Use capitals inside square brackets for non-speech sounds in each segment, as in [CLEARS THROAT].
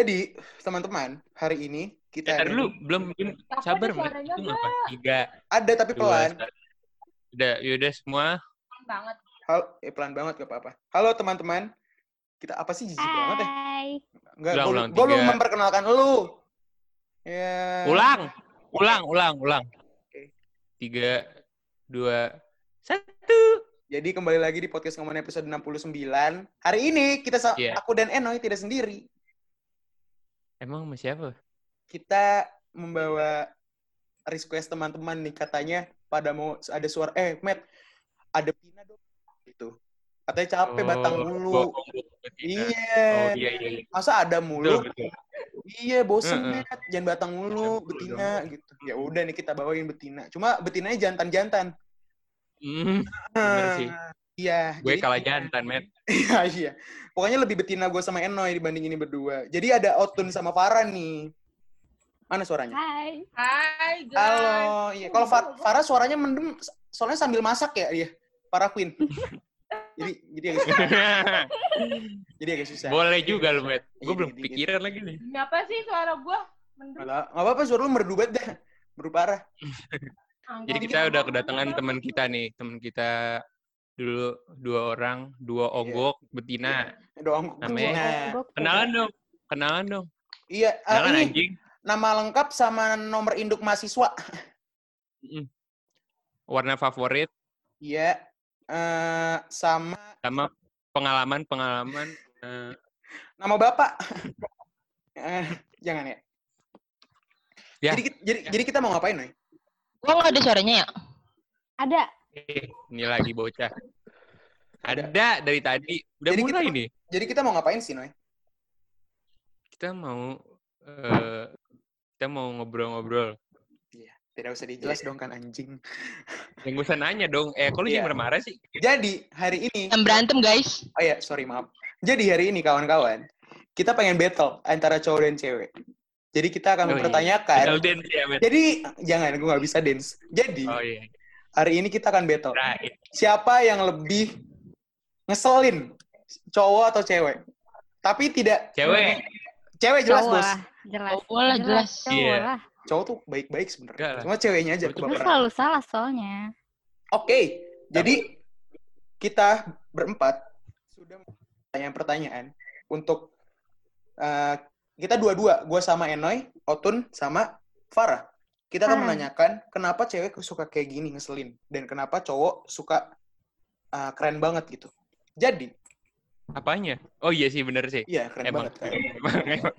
Jadi, teman-teman, hari ini kita ada- dulu belum belum Apa sabar Itu ngapa? Tiga, ada tapi dua, pelan. Udah, yaudah semua. banget. Hal, eh, pelan banget gak apa-apa. Halo teman-teman. Kita apa sih jijik banget ya? Hai. Enggak, Ulang, gue ulang, belum tiga. memperkenalkan lu. Ya. Ulang, ulang, ulang, ulang. Oke. Tiga, dua, satu. Jadi kembali lagi di podcast ngomongin episode 69. Hari ini kita Iya. aku dan Enoy tidak sendiri. Emang sama siapa? Kita membawa request teman-teman nih katanya pada mau ada suara eh Matt ada Pina dong gitu. Katanya capek batang mulu. Oh, gua- gua- gua- Iya. Oh iya iya. iya. Masa ada mulu? Betul, betul. Iya, bosen. Matt. Jangan batang mulu, Betul betina gitu. Ya udah nih kita bawain betina. Cuma betinanya jantan-jantan. Hmm, bener sih. Iya. Gue jadi- kalah jantan, Matt. Iya, iya. Pokoknya lebih betina gue sama Enoy dibanding ini berdua. Jadi ada Otun sama Farah nih. Mana suaranya? Hai. Hai guys. Halo. Iya, kalau Fa- Farah suaranya mendem soalnya sambil masak ya dia. Farah Queen. [LAUGHS] jadi jadi agak susah. [LAUGHS] Jadi agak susah. Boleh juga lu, Matt. Gue Iya, belum dikit-dikit. pikiran lagi nih. Ini apa sih suara gua? Mendung. Malah, nggak apa-apa suara lu merdu banget dah. Merdu parah. Jadi kita udah kedatangan teman kita nih, teman kita dulu dua orang, dua Iya. onggok betina. Doang Namanya? betina. Gua- Kenalan dong, kenalan dong. Iya, ah, Kenalan ini anjing. nama lengkap sama nomor induk mahasiswa. Mm. Warna favorit Iya. Eh, sama sama pengalaman pengalaman. eh, nama bapak. [LAUGHS] Eh, jangan ya. Ya. Jadi, jadi, jadi kita mau ngapain, Noy? Gua nggak ada suaranya ya? Ada. Eh, ini lagi bocah. Ada. Ada dari tadi. Udah Jadi mulai kita- nih. Jadi kita mau ngapain sih, Noy? Kita mau eh kita mau ngobrol-ngobrol. Tidak usah dijelas dong kan anjing. [LAUGHS] Yang gue usah nanya dong. Eh, kok lu Iya. jangan marah-marah sih? Jadi hari ini, Yang berantem guys. oh ya sorry maaf. Jadi hari ini kawan-kawan, kita pengen battle antara cowok dan cewek. Jadi kita akan Oh, iya. mempertanyakan. Tinggal dance ya. Jadi jangan, gue nggak bisa dance. Jadi Oh iya. Hari ini kita akan battle. Right. Siapa yang lebih ngeselin, cowok atau cewek? Tapi tidak. Cewek. Cewek jelas Cowok bos. lah. Jelas. Cowok lah, jelas. Cowok Iya. lah. Cowok tuh baik-baik sebenarnya. Cuma ceweknya aja Gue selalu salah soalnya. Oke, jadi kita berempat sudah pertanyaan pertanyaan untuk eh, kita dua-dua, gue sama Enoy, Otun sama Farah. Kita akan Farah. menanyakan kenapa cewek suka kayak gini ngeselin dan kenapa cowok suka eh, keren banget gitu. Jadi, Apanya? Oh iya sih, bener sih. iya keren Emang. banget. Kan? [LAUGHS] Emang, emang.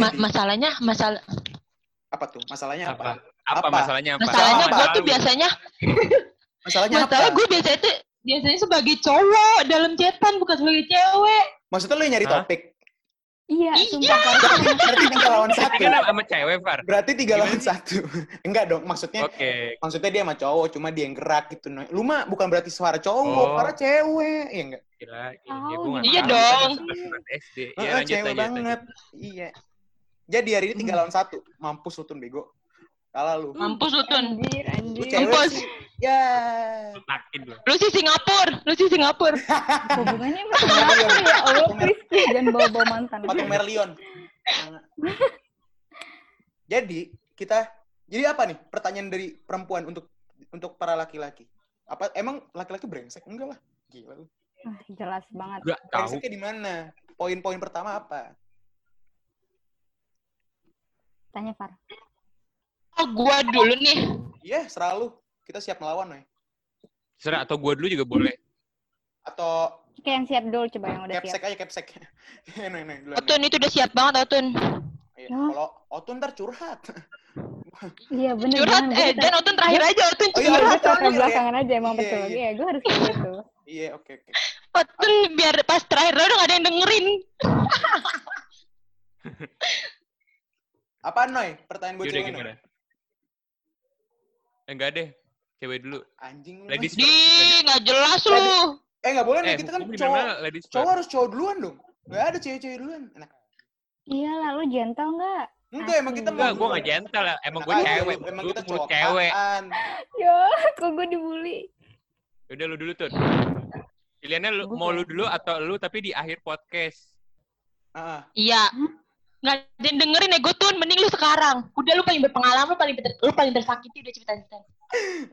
Ma- Jadi, masalahnya masalah apa tuh? Masalahnya apa? Apa? Apa, Apa? masalahnya apa? masalahnya apa? gue tuh biasanya [LAUGHS] Masalahnya masalah apa? gue biasanya tuh biasanya sebagai cowok dalam chatan bukan sebagai cewek. Maksudnya lu nyari Hah? topik? Iya, Iya. sumpah. Berarti tiga lawan satu. kan sama cewek, Far. Berarti tiga Gimana lawan sih? satu. [LAUGHS] Enggak dong, maksudnya Oke. maksudnya dia sama cowok cuma dia yang gerak gitu Noy. lu mah bukan berarti suara cowok Oh. suara cewek ya enggak Gila, iya, nih. Iya tahu. dong. SD. Iya, lanjut cewek banget iya jadi hari ini tiga lawan satu mampus lu Tun bego kalah lu Mampus lu Tun. Anjir, anjir. Mampus. ya lu. Sih Singapura, lu sih Singapura. [LAUGHS] Hubungannya sama apa ya? Allah, please. Jangan bawa-bawa mantan. patung Merlion jadi kita jadi apa nih pertanyaan dari perempuan untuk untuk para laki-laki apa emang laki-laki brengsek enggak lah gila lu Ah, jelas banget. Gak tahu. brengseknya di mana poin-poin pertama apa Tanya Far. Oh, gua dulu nih. iya serah lu kita siap melawan Noy Serah atau gua dulu juga boleh. atau Kayak yang siap dulu coba yang udah siap. capsek aja capsek. [LAUGHS] Otun itu udah siap banget Otun. Iya, Ya. Kalau Otun ntar curhat. Iya bener. Curhat eh dan Otun terakhir aja Otun Oh, iya, Iya, curhat. gue curhat terakhir ya. belakangan aja emang Iya, betul. iya. Iya, gue harus kayak gitu. Iya, oke oke. Otun biar pas terakhir udah gak ada yang dengerin. [LAUGHS] Apaan Noy? Pertanyaan gue Yaudah gimana? Eh, Enggak deh. Cewek dulu. Anjing lu. Ladies. Di nggak jelas lu. Eh nggak boleh nih, Eh, kita kan cowok. Cowok harus cowok duluan dong. Gak ada cewek-cewek duluan. Enak. Iya lah, lu gentle nggak? Enggak, emang kita Enggak, mau- gua gak gentle lah. Emang gue aja cewek. Emang kita cowok cewek. [LAUGHS] Ya, kok gue dibully? Udah lu dulu tuh. Pilihannya lu, Gua mau lu dulu atau lu tapi di akhir podcast. Ah, Iya. Nggak ada yang dengerin ego tuh mending lu sekarang udah lu paling berpengalaman lu paling ter- lu paling tersakiti udah cerita cerita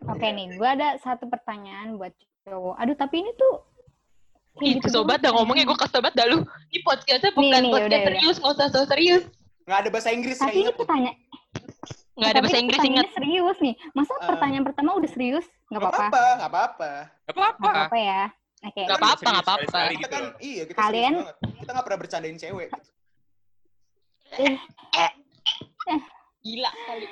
Oke nih, gue ada satu pertanyaan buat cowok. Aduh, tapi ini tuh Ih, gitu sobat dah ngomongnya gue kesel banget dah lu. Ini podcastnya bukan nih, podcast udah, udah. serius, nggak usah so serius. Nggak ada bahasa Inggris Tapi ini pertanyaan, Nggak ada bahasa Inggris ingat. serius nih. Masa Eh. pertanyaan pertama udah serius? Nggak Nggak apa-apa. apa-apa, nggak apa-apa. Gak apa-apa. Nggak apa-apa ya. Oke. Nggak apa-apa, nggak apa-apa. sekali-sekali Kita gitu kan, iya kita Kalian-. Kita nggak pernah bercandain cewek. Gitu. Gila kali.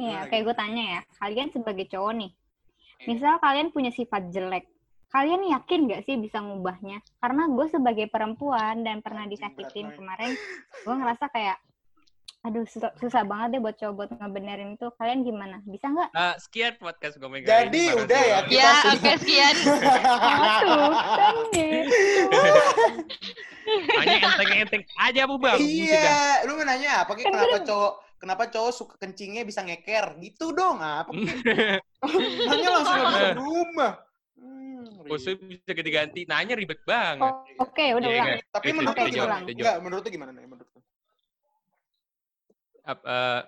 Nih, Gimana, oke gue tanya ya. Kalian sebagai cowok nih, misal kalian punya sifat jelek, kalian yakin gak sih bisa ngubahnya? Karena gue sebagai perempuan dan pernah disakitin kemarin, gue ngerasa kayak, aduh susah, susah banget deh buat cowok buat ngebenerin itu. Kalian gimana? Bisa nggak? Ah, sekian podcast gue Jadi, udah ya, Kita Ya, oke sekian. Aduh, kan nih. Hanya enteng-enteng aja bu bang. Iya, lu mau nanya apa? Kan Kenapa cowok kenapa cowok suka kencingnya bisa ngeker? Gitu dong, apa? Ki? Nanya langsung [LAUGHS] di rumah. Hmm, Khusus bisa ganti-ganti. Nanya ribet banget. Oh, Oke, udah Iya, ulang. kan? Tapi menurut lu gimana? Enggak, menurut lu gimana nih? Menurut lu? Ap- eh,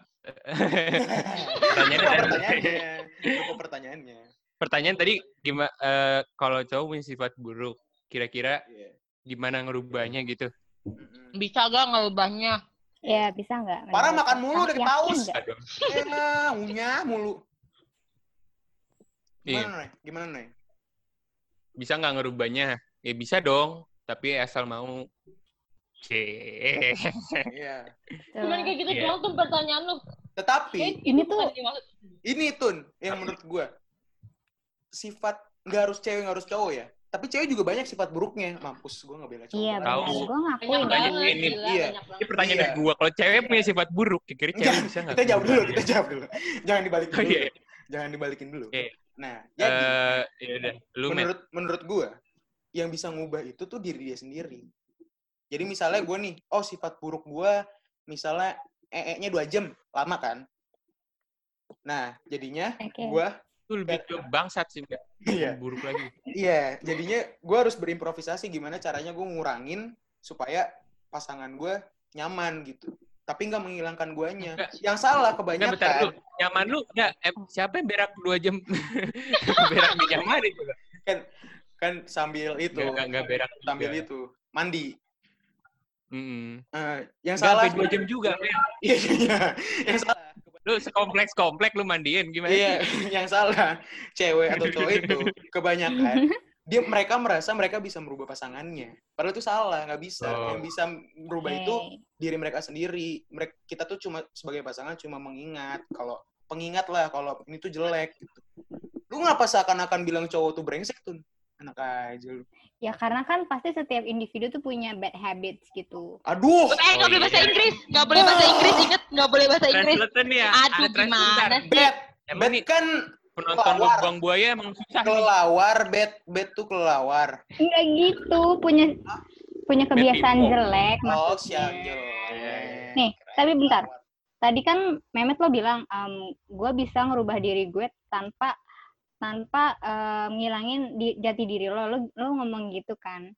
Pertanyaannya, pertanyaannya pertanyaannya. Pertanyaan tadi gimana kalau cowok punya sifat buruk kira-kira Iya. gimana ngerubahnya gitu. Bisa gak ngerubahnya? Ya, bisa nggak? Parah makan mulu nggak? Aduh. Eh, ngunyah mulu. Iya. Gimana, Noy? Gimana, Noy? bisa nggak ngerubahnya ya bisa dong tapi asal mau Cie. Iya. Cuman kayak gitu Iya. doang tuh pertanyaan lu. Tetapi Ini tuh ini Tun yang menurut gua sifat nggak harus cewek nggak harus cowok ya. Tapi cewek juga banyak sifat buruknya. Mampus, gua nggak bela cowok. Iya, benar. Gue ngakuin. Banyak Banyak banget, ini. gila, Iya. banyak ini pertanyaan Iya. dari gua kalau cewek punya sifat buruk kira-kira cewek bisa nggak kita jawab dulu, kita jawab dulu. Jangan dibalikin Oh, dulu. iya. Jangan dibalikin dulu. Oke. Nah, jadi eh ya udah lu menurut menurut gua yang bisa ngubah itu tuh diri dia sendiri. Jadi misalnya gua nih, oh sifat buruk gua misalnya ee-nya dua jam, lama kan? Nah, jadinya Oke. gua Itu lebih ke bangsat sih Mbak. Iya. buruk lagi Iya, jadinya gue harus berimprovisasi gimana caranya gue ngurangin supaya pasangan gue nyaman gitu. Tapi nggak menghilangkan guanya. Enggak. Yang salah Nggak, bentar lu kebanyakan nyaman lu nggak eh, siapa yang berak dua jam [LAUGHS] berak di nyaman itu kan sambil itu, nggak nggak nggak berak sambil juga. itu mandi. Mm-mm. Eh, yang Nggak salah dua jam juga men. Iya, iya. yang salah. lu sekompleks komplek lu mandiin gimana Iya, sih? yang salah cewek atau cowok itu kebanyakan dia mereka merasa mereka bisa merubah pasangannya. Padahal itu salah, nggak bisa. Oh. Yang bisa merubah itu Oke. diri mereka sendiri. Mereka kita tuh cuma sebagai pasangan cuma mengingat kalau pengingat lah kalau ini tuh jelek gitu. Lu ngapa seakan-akan bilang cowok tuh brengsek tuh? Anak aja lu. Ya karena kan pasti setiap individu tuh punya bad habits gitu. Aduh. Eh, nggak Oh, boleh bahasa iya. Inggris. Nggak boleh bahasa Inggris, inget. Nggak boleh bahasa Inggris. Ya Aduh, ada gimana sih? Bad. Bad kan penonton kelawar. buang buaya emang susah nih. kelelawar, bad bad tuh kelelawar. Enggak gitu, punya punya kebiasaan jelek Oh, maksudnya. siap Iya, Nih, tapi bentar. Tadi kan Mehmet lo bilang, gue bisa ngerubah diri gue tanpa tanpa em, ngilangin di, jati diri lo. lo. Lo ngomong gitu kan?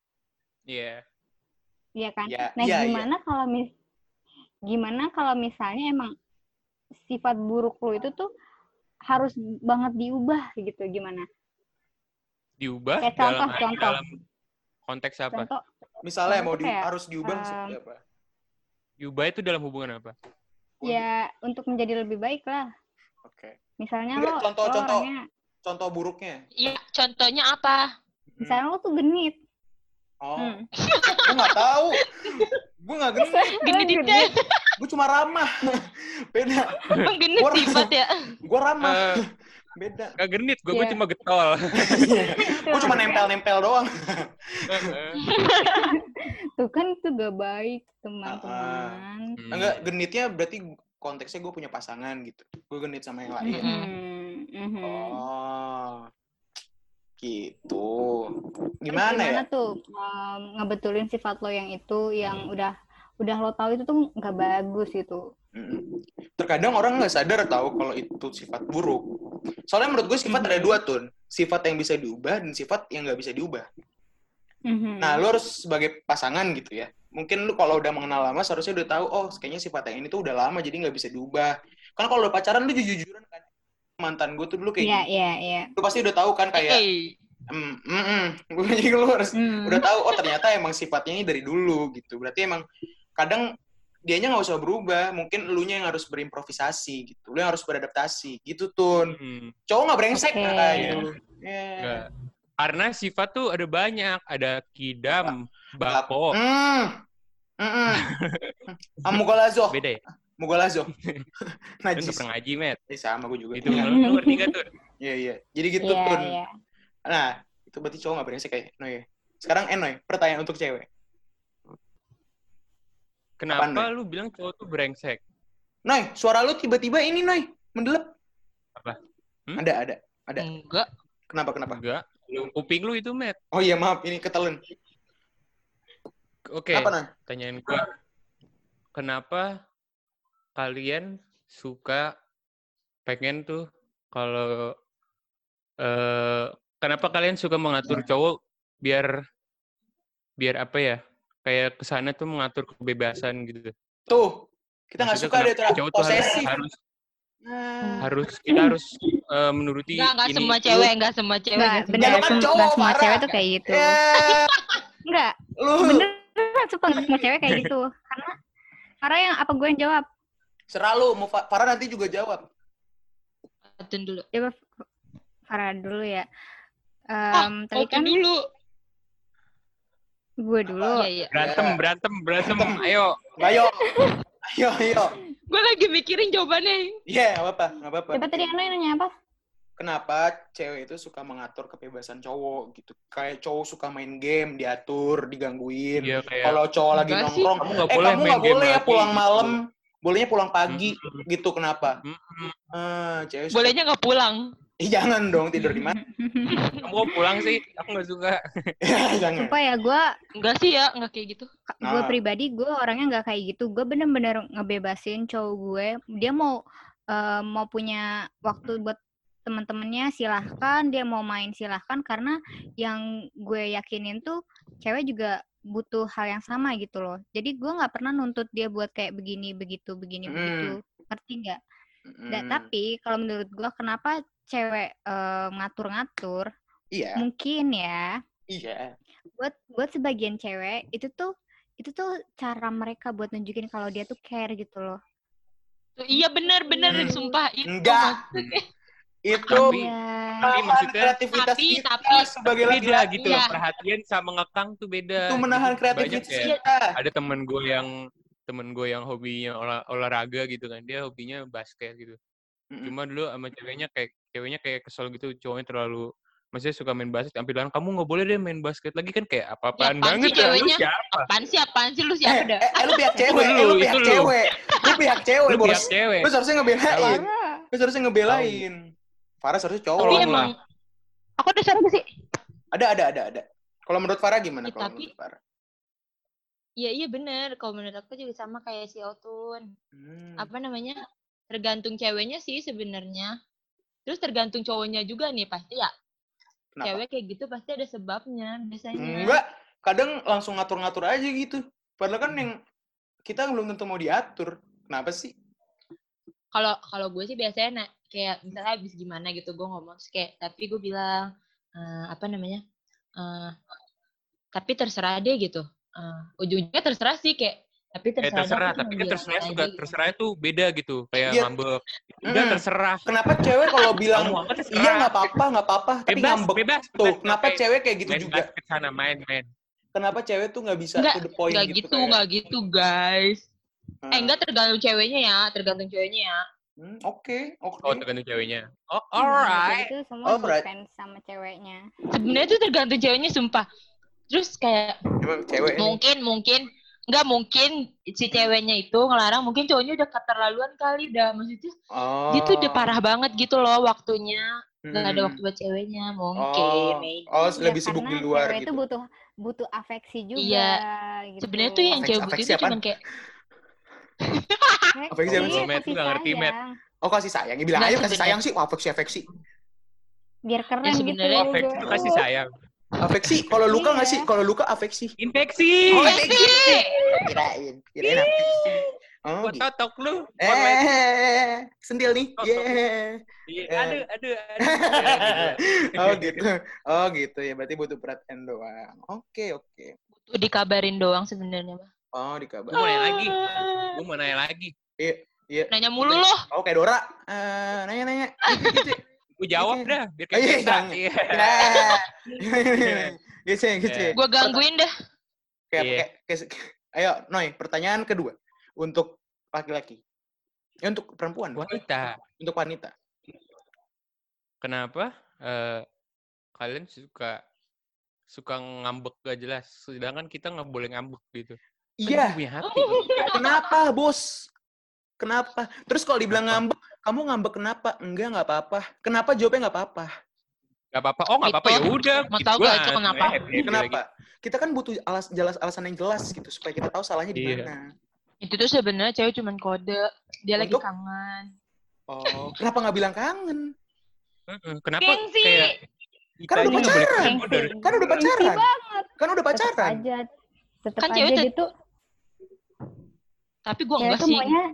Iya. Iya kan? Iya, nah, iya, iya. gimana kalau mis gimana kalau misalnya emang sifat buruk lo itu tuh harus banget diubah gitu gimana? diubah Kayak dalam contoh, contoh. dalam konteks apa Contoh, Misalnya mau di, Kayak, harus diubah um, seperti apa? diubah itu dalam hubungan apa ya untuk menjadi lebih baik lah. Oke. Misalnya Enggak, lo, contoh- lo contoh. orangnya, Contoh buruknya. Iya, contohnya apa? misalnya lo tuh genit. Oh, Hmm. gue nggak tahu. Gue nggak genit. Genit itu Gue cuma ramah. Beda. emang genit sifat ya. Gue ramah. Eh, Beda. gak genit gue Iya. cuma getol [LAUGHS] gue cuma nempel-nempel doang. [LAUGHS] Tuh kan itu gak baik, teman-teman. Hmm. Enggak, genitnya berarti konteksnya gue punya pasangan gitu. Gue genit sama yang lain. Mm-mm. Hmm, mhm. Oh. Gitu. Terus Gimana ya? tuh em, ngebetulin sifat lo yang itu yang udah udah lo tahu itu tuh nggak bagus gitu. Mm. Terkadang orang nggak sadar tahu kalau itu sifat buruk. Soalnya menurut gue sifat ada dua tuh. Sifat yang bisa diubah dan sifat yang nggak bisa diubah. Mhm. Nah, lu harus sebagai pasangan gitu ya, mungkin lu kalau udah mengenal lama seharusnya udah tahu oh kayaknya sifat yang ini tuh udah lama jadi nggak bisa diubah kan kalau udah pacaran lu jujur-jujuran kan mantan gue tuh dulu kayak Iya, gini. iya, iya. lu pasti udah tahu kan kayak Eh, mm, mm, mm. [LAUGHS] jadi lu harus Hmm. udah tahu oh ternyata emang sifatnya ini dari dulu gitu berarti emang kadang dianya nggak usah berubah mungkin elunya yang harus berimprovisasi gitu lu yang harus beradaptasi gitu tun Hmm, cowok nggak brengsek Oke. nah, gitu enggak. Karena sifat tuh ada banyak. Ada kidam, bako. Hmm. Mm-mm. Ah, Mugolazo. Beda ya? Mugolazo. [LAUGHS] Najis. nggak pernah ngaji, Met. Eh, sama gue juga. Itu, Iya, lu ngerti gak tuh? iya. iya. Jadi gitu, Iya, Tun. iya. Nah, itu berarti cowok gak brengsek kayak Noy. ya? Sekarang Enoy, pertanyaan untuk cewek. Kenapa Apaan, lu bilang cowok tuh brengsek? Noy, suara lu tiba-tiba ini, Noy. Mendelep. Apa? Hmm? Ada, ada. Ada. Enggak. Kenapa, kenapa? Enggak. Kuping lu itu, Met. Oh iya, maaf. Ini ketelen. Oke, Kenapa, Noy? pertanyaan gua. Kenapa kalian suka pengen tuh kalau eh kenapa kalian suka mengatur cowok biar biar apa ya? Kayak ke sana tuh mengatur kebebasan gitu. Tuh. Kita nggak suka deh tuh cowok tuh harus posesif. harus Nah. harus kita harus eh, menuruti Enggak, enggak ini semua cewek, enggak semua cewek. Enggak, enggak semua bener. Ya, lu kan cowok, semua parah. cewek tuh kayak gitu. Ya, Enggak, lu. beneran sumpah enggak semua cewek kayak gitu. [LAUGHS] Karena karena yang apa gue yang jawab? Serah lu. Mau Fa- Farah nanti juga jawab. Atun dulu. Coba Farah dulu ya. Ah, Em, tadi Oke kan dulu. gue dulu. Iya, iya. Berantem, Ya. berantem, berantem. Ayo. Ayo. Ayo, ayo. Gue lagi mikirin jawabannya. Iya, nggak apa-apa. Nggak apa-apa. Coba tadi Anoy nanya apa? kenapa cewek itu suka mengatur kebebasan cowok gitu. Kayak cowok suka main game, diatur, digangguin. Iya kayak Kalau cowok lagi Enggak sih. nongkrong, kamu nggak eh boleh kamu main nggak game boleh ya lagi, pulang gitu. malam, bolehnya pulang pagi, gitu kenapa? Mm-mm. Ah, cewek suka- Bolehnya nggak pulang. Ih, jangan dong tidur di mana? [LAUGHS] Kamu kok pulang sih? Aku nggak suka. [LAUGHS] jangan. Sumpah ya gue Enggak sih ya, enggak kayak gitu. gue Nah. pribadi gue orangnya nggak kayak gitu gue bener-bener ngebebasin cowok gue dia mau eh, mau punya waktu buat temen-temennya silahkan dia mau main silahkan karena yang gue yakinin tuh cewek juga butuh hal yang sama gitu loh jadi gue nggak pernah nuntut dia buat kayak begini begitu begini Hmm. begitu ngerti nggak Da- Hmm, tapi kalau menurut gue kenapa cewek eh, ngatur-ngatur iya, mungkin ya iya. buat buat sebagian cewek itu tuh itu tuh cara mereka buat nunjukin kalau dia tuh care gitu loh. Tuh, Iya benar benar Hmm. sumpah itu. Enggak. maksudnya. Itu Tapi-. Tapi menahan maksudnya- kreativitas Tapi- kita tapi- sebagai Beda laki-laki. gitu loh. Iya. Perhatian sama ngekang tuh beda. Itu menahan Gitu. kreativitas Banyak ya. kita. Ada temen gue yang temen gue yang hobinya olah- olahraga gitu kan. Dia hobinya basket gitu. Mm-mm. Cuma dulu sama ceweknya kayak ceweknya kayak kesel gitu. Cowoknya terlalu maksudnya suka main basket sampai bilang kamu nggak boleh deh main basket lagi kan kayak apa-apaan apaan banget sih ya lu siapa Apaan sih apaan sih lu Eh, siapa dah? eh, eh, lu pihak [LAUGHS] cewek, eh, lu, lu pihak cewek. Lu pihak cewek, lu bos. pihak cewek Lu seharusnya ngebelain. Parah. Lu seharusnya ngebelain. Farah seharusnya cowok. Tapi emang aku ada suara gak sih? Ada, ada, ada, ada. Kalau menurut Farah gimana? Ya, Kalau tapi- menurut Farah? Iya iya bener. Kalau menurut aku juga sama kayak si Otun. Hmm. Apa namanya? Tergantung ceweknya sih sebenarnya. Terus tergantung cowoknya juga nih pasti ya. Kenapa? Cewek kayak gitu pasti ada sebabnya biasanya. Enggak, kadang langsung ngatur-ngatur aja gitu. Padahal kan yang kita belum tentu mau diatur. Kenapa sih? Kalau kalau gue sih biasanya na- kayak misalnya habis gimana gitu gue ngomong terus kayak tapi gue bilang eh, apa namanya? eh, tapi terserah deh gitu. Eh, ujung-ujungnya terserah sih kayak tapi Eh terserah, deh, terserah, tapi kan terserah juga gitu. terserah itu beda gitu, kayak Iya. ngambek. Udah Mm. terserah. Kenapa cewek kalau [LAUGHS] bilang iya nggak apa-apa, nggak apa-apa, tapi bebas, ngambek bebas, tuh. bebas. Kenapa Kayak cewek kayak gitu main juga? basket sana main main. Kenapa cewek tuh nggak bisa Nggak, to the point Nggak gitu? gitu, kayak, nggak gitu guys. hmm, Eh enggak tergantung ceweknya ya, tergantung ceweknya ya. hmm, Oke, oke. Oh tergantung ceweknya. Oh Nah, alright. Itu semua Alright. depends sama ceweknya. Sebenarnya tuh tergantung ceweknya sumpah. Terus kayak cewek ini. mungkin mungkin nggak mungkin si ceweknya itu ngelarang mungkin cowoknya udah keterlaluan kali udah maksudnya Oh. dia tuh udah parah banget gitu loh waktunya nggak ada Hmm. waktu buat ceweknya Oh, mungkin maybe. oh Ya, lebih sibuk di luar cewek gitu. itu butuh butuh afeksi juga. Iya. Gitu. sebenarnya tuh yang Afeksi- cewek butuh itu cuma kayak Afeksi apa Iya, sih? Met, nggak ngerti, Met. Oh kasih sayang, ya, bilang Nggak, aja kasih sayang sih, afeksi afeksi. Biar keren Ya, gitu. sebenarnya Afeksi itu kasih sayang. Afeksi, kalau luka nggak sih? Iya. Kalau luka afeksi. Infeksi. Oh, afeksi. Kirain, kirain afeksi. Oh, Gua gitu. totok lu. Online. Eh, sendil nih. Oh, Yeah. Iya, eh. Aduh, aduh, aduh. [LAUGHS] Oh gitu. Oh gitu ya. Berarti butuh perhatian doang. Oke oke. Tuh dikabarin doang sebenarnya mah. Oh Gue dikabar. mau nanya lagi. Gue mau nanya lagi. Iya. Nanya mulu loh. Oh kayak Dora. Eh, nanya-nanya. [LAUGHS] Gue jawab Iya. dah. Biar Oh, iya, kayak kita. jangan. Iya. [LAUGHS] Ya. Gitu ya, gitu ya. Gue gangguin dah. Kayak, Iya. kayak- kayak- ayo, Noy, pertanyaan kedua untuk laki-laki. Ya, untuk perempuan. Wanita. Untuk wanita. Kenapa eh, kalian suka suka ngambek gak jelas, sedangkan kita nggak boleh ngambek gitu. Kan Iya. punya hati. [LAUGHS] Kenapa, bos? Kenapa? Terus kalau dibilang ngambek, kamu ngambek kenapa? Enggak, nggak apa-apa. Kenapa jawabnya nggak apa-apa? Gak apa-apa. Oh nggak apa-apa ya Itu, udah. mau gitu tahu gak itu kenapa? Gitu Kenapa? lagi. Kita kan butuh alas, jelas, alasan yang jelas gitu supaya kita tahu salahnya di Iya. mana. Itu tuh sebenarnya cewek cuman kode. Dia lagi Untuk? kangen. Oh, kenapa nggak bilang kangen? Kenapa Gengsi. kayak Kan udah pacaran. Kan udah pacaran. Kan udah Tetep pacaran. aja. Tetep Kan aja tuh Tapi gue cewek enggak sih. maunya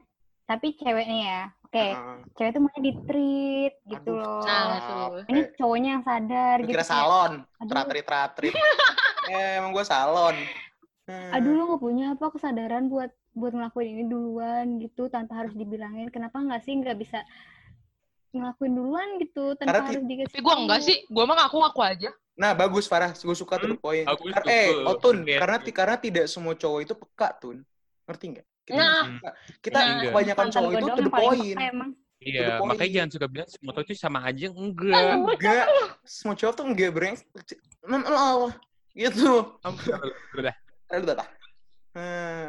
tapi ceweknya ya. Oke, Heeh. cewek tuh maunya di-treat gitu Aduh, loh. Nah. Ini cowoknya yang sadar Lu gitu. kira salon, aduh. teratrit teratrit. eh, emang gue salon. Hmm. Aduh lu gak punya apa kesadaran buat buat ngelakuin ini duluan gitu tanpa harus dibilangin. Kenapa nggak sih nggak bisa ngelakuin duluan gitu tanpa Karena harus dikasih Tapi gue enggak sih. Gue mah ngaku-ngaku aja. Nah bagus Farah, gue suka tuh Hmm, poin. bagus eh. Otun, karena karena tidak semua cowok itu peka tuh, ngerti nggak? Nah, kita Nah. kebanyakan cowok itu to the point. emang. Iya, makanya jangan suka bilang semua cowok itu sama aja. Enggak. Enggak, semua cowok tuh enggak Allah, gitu. Udah. Udah. Hmm.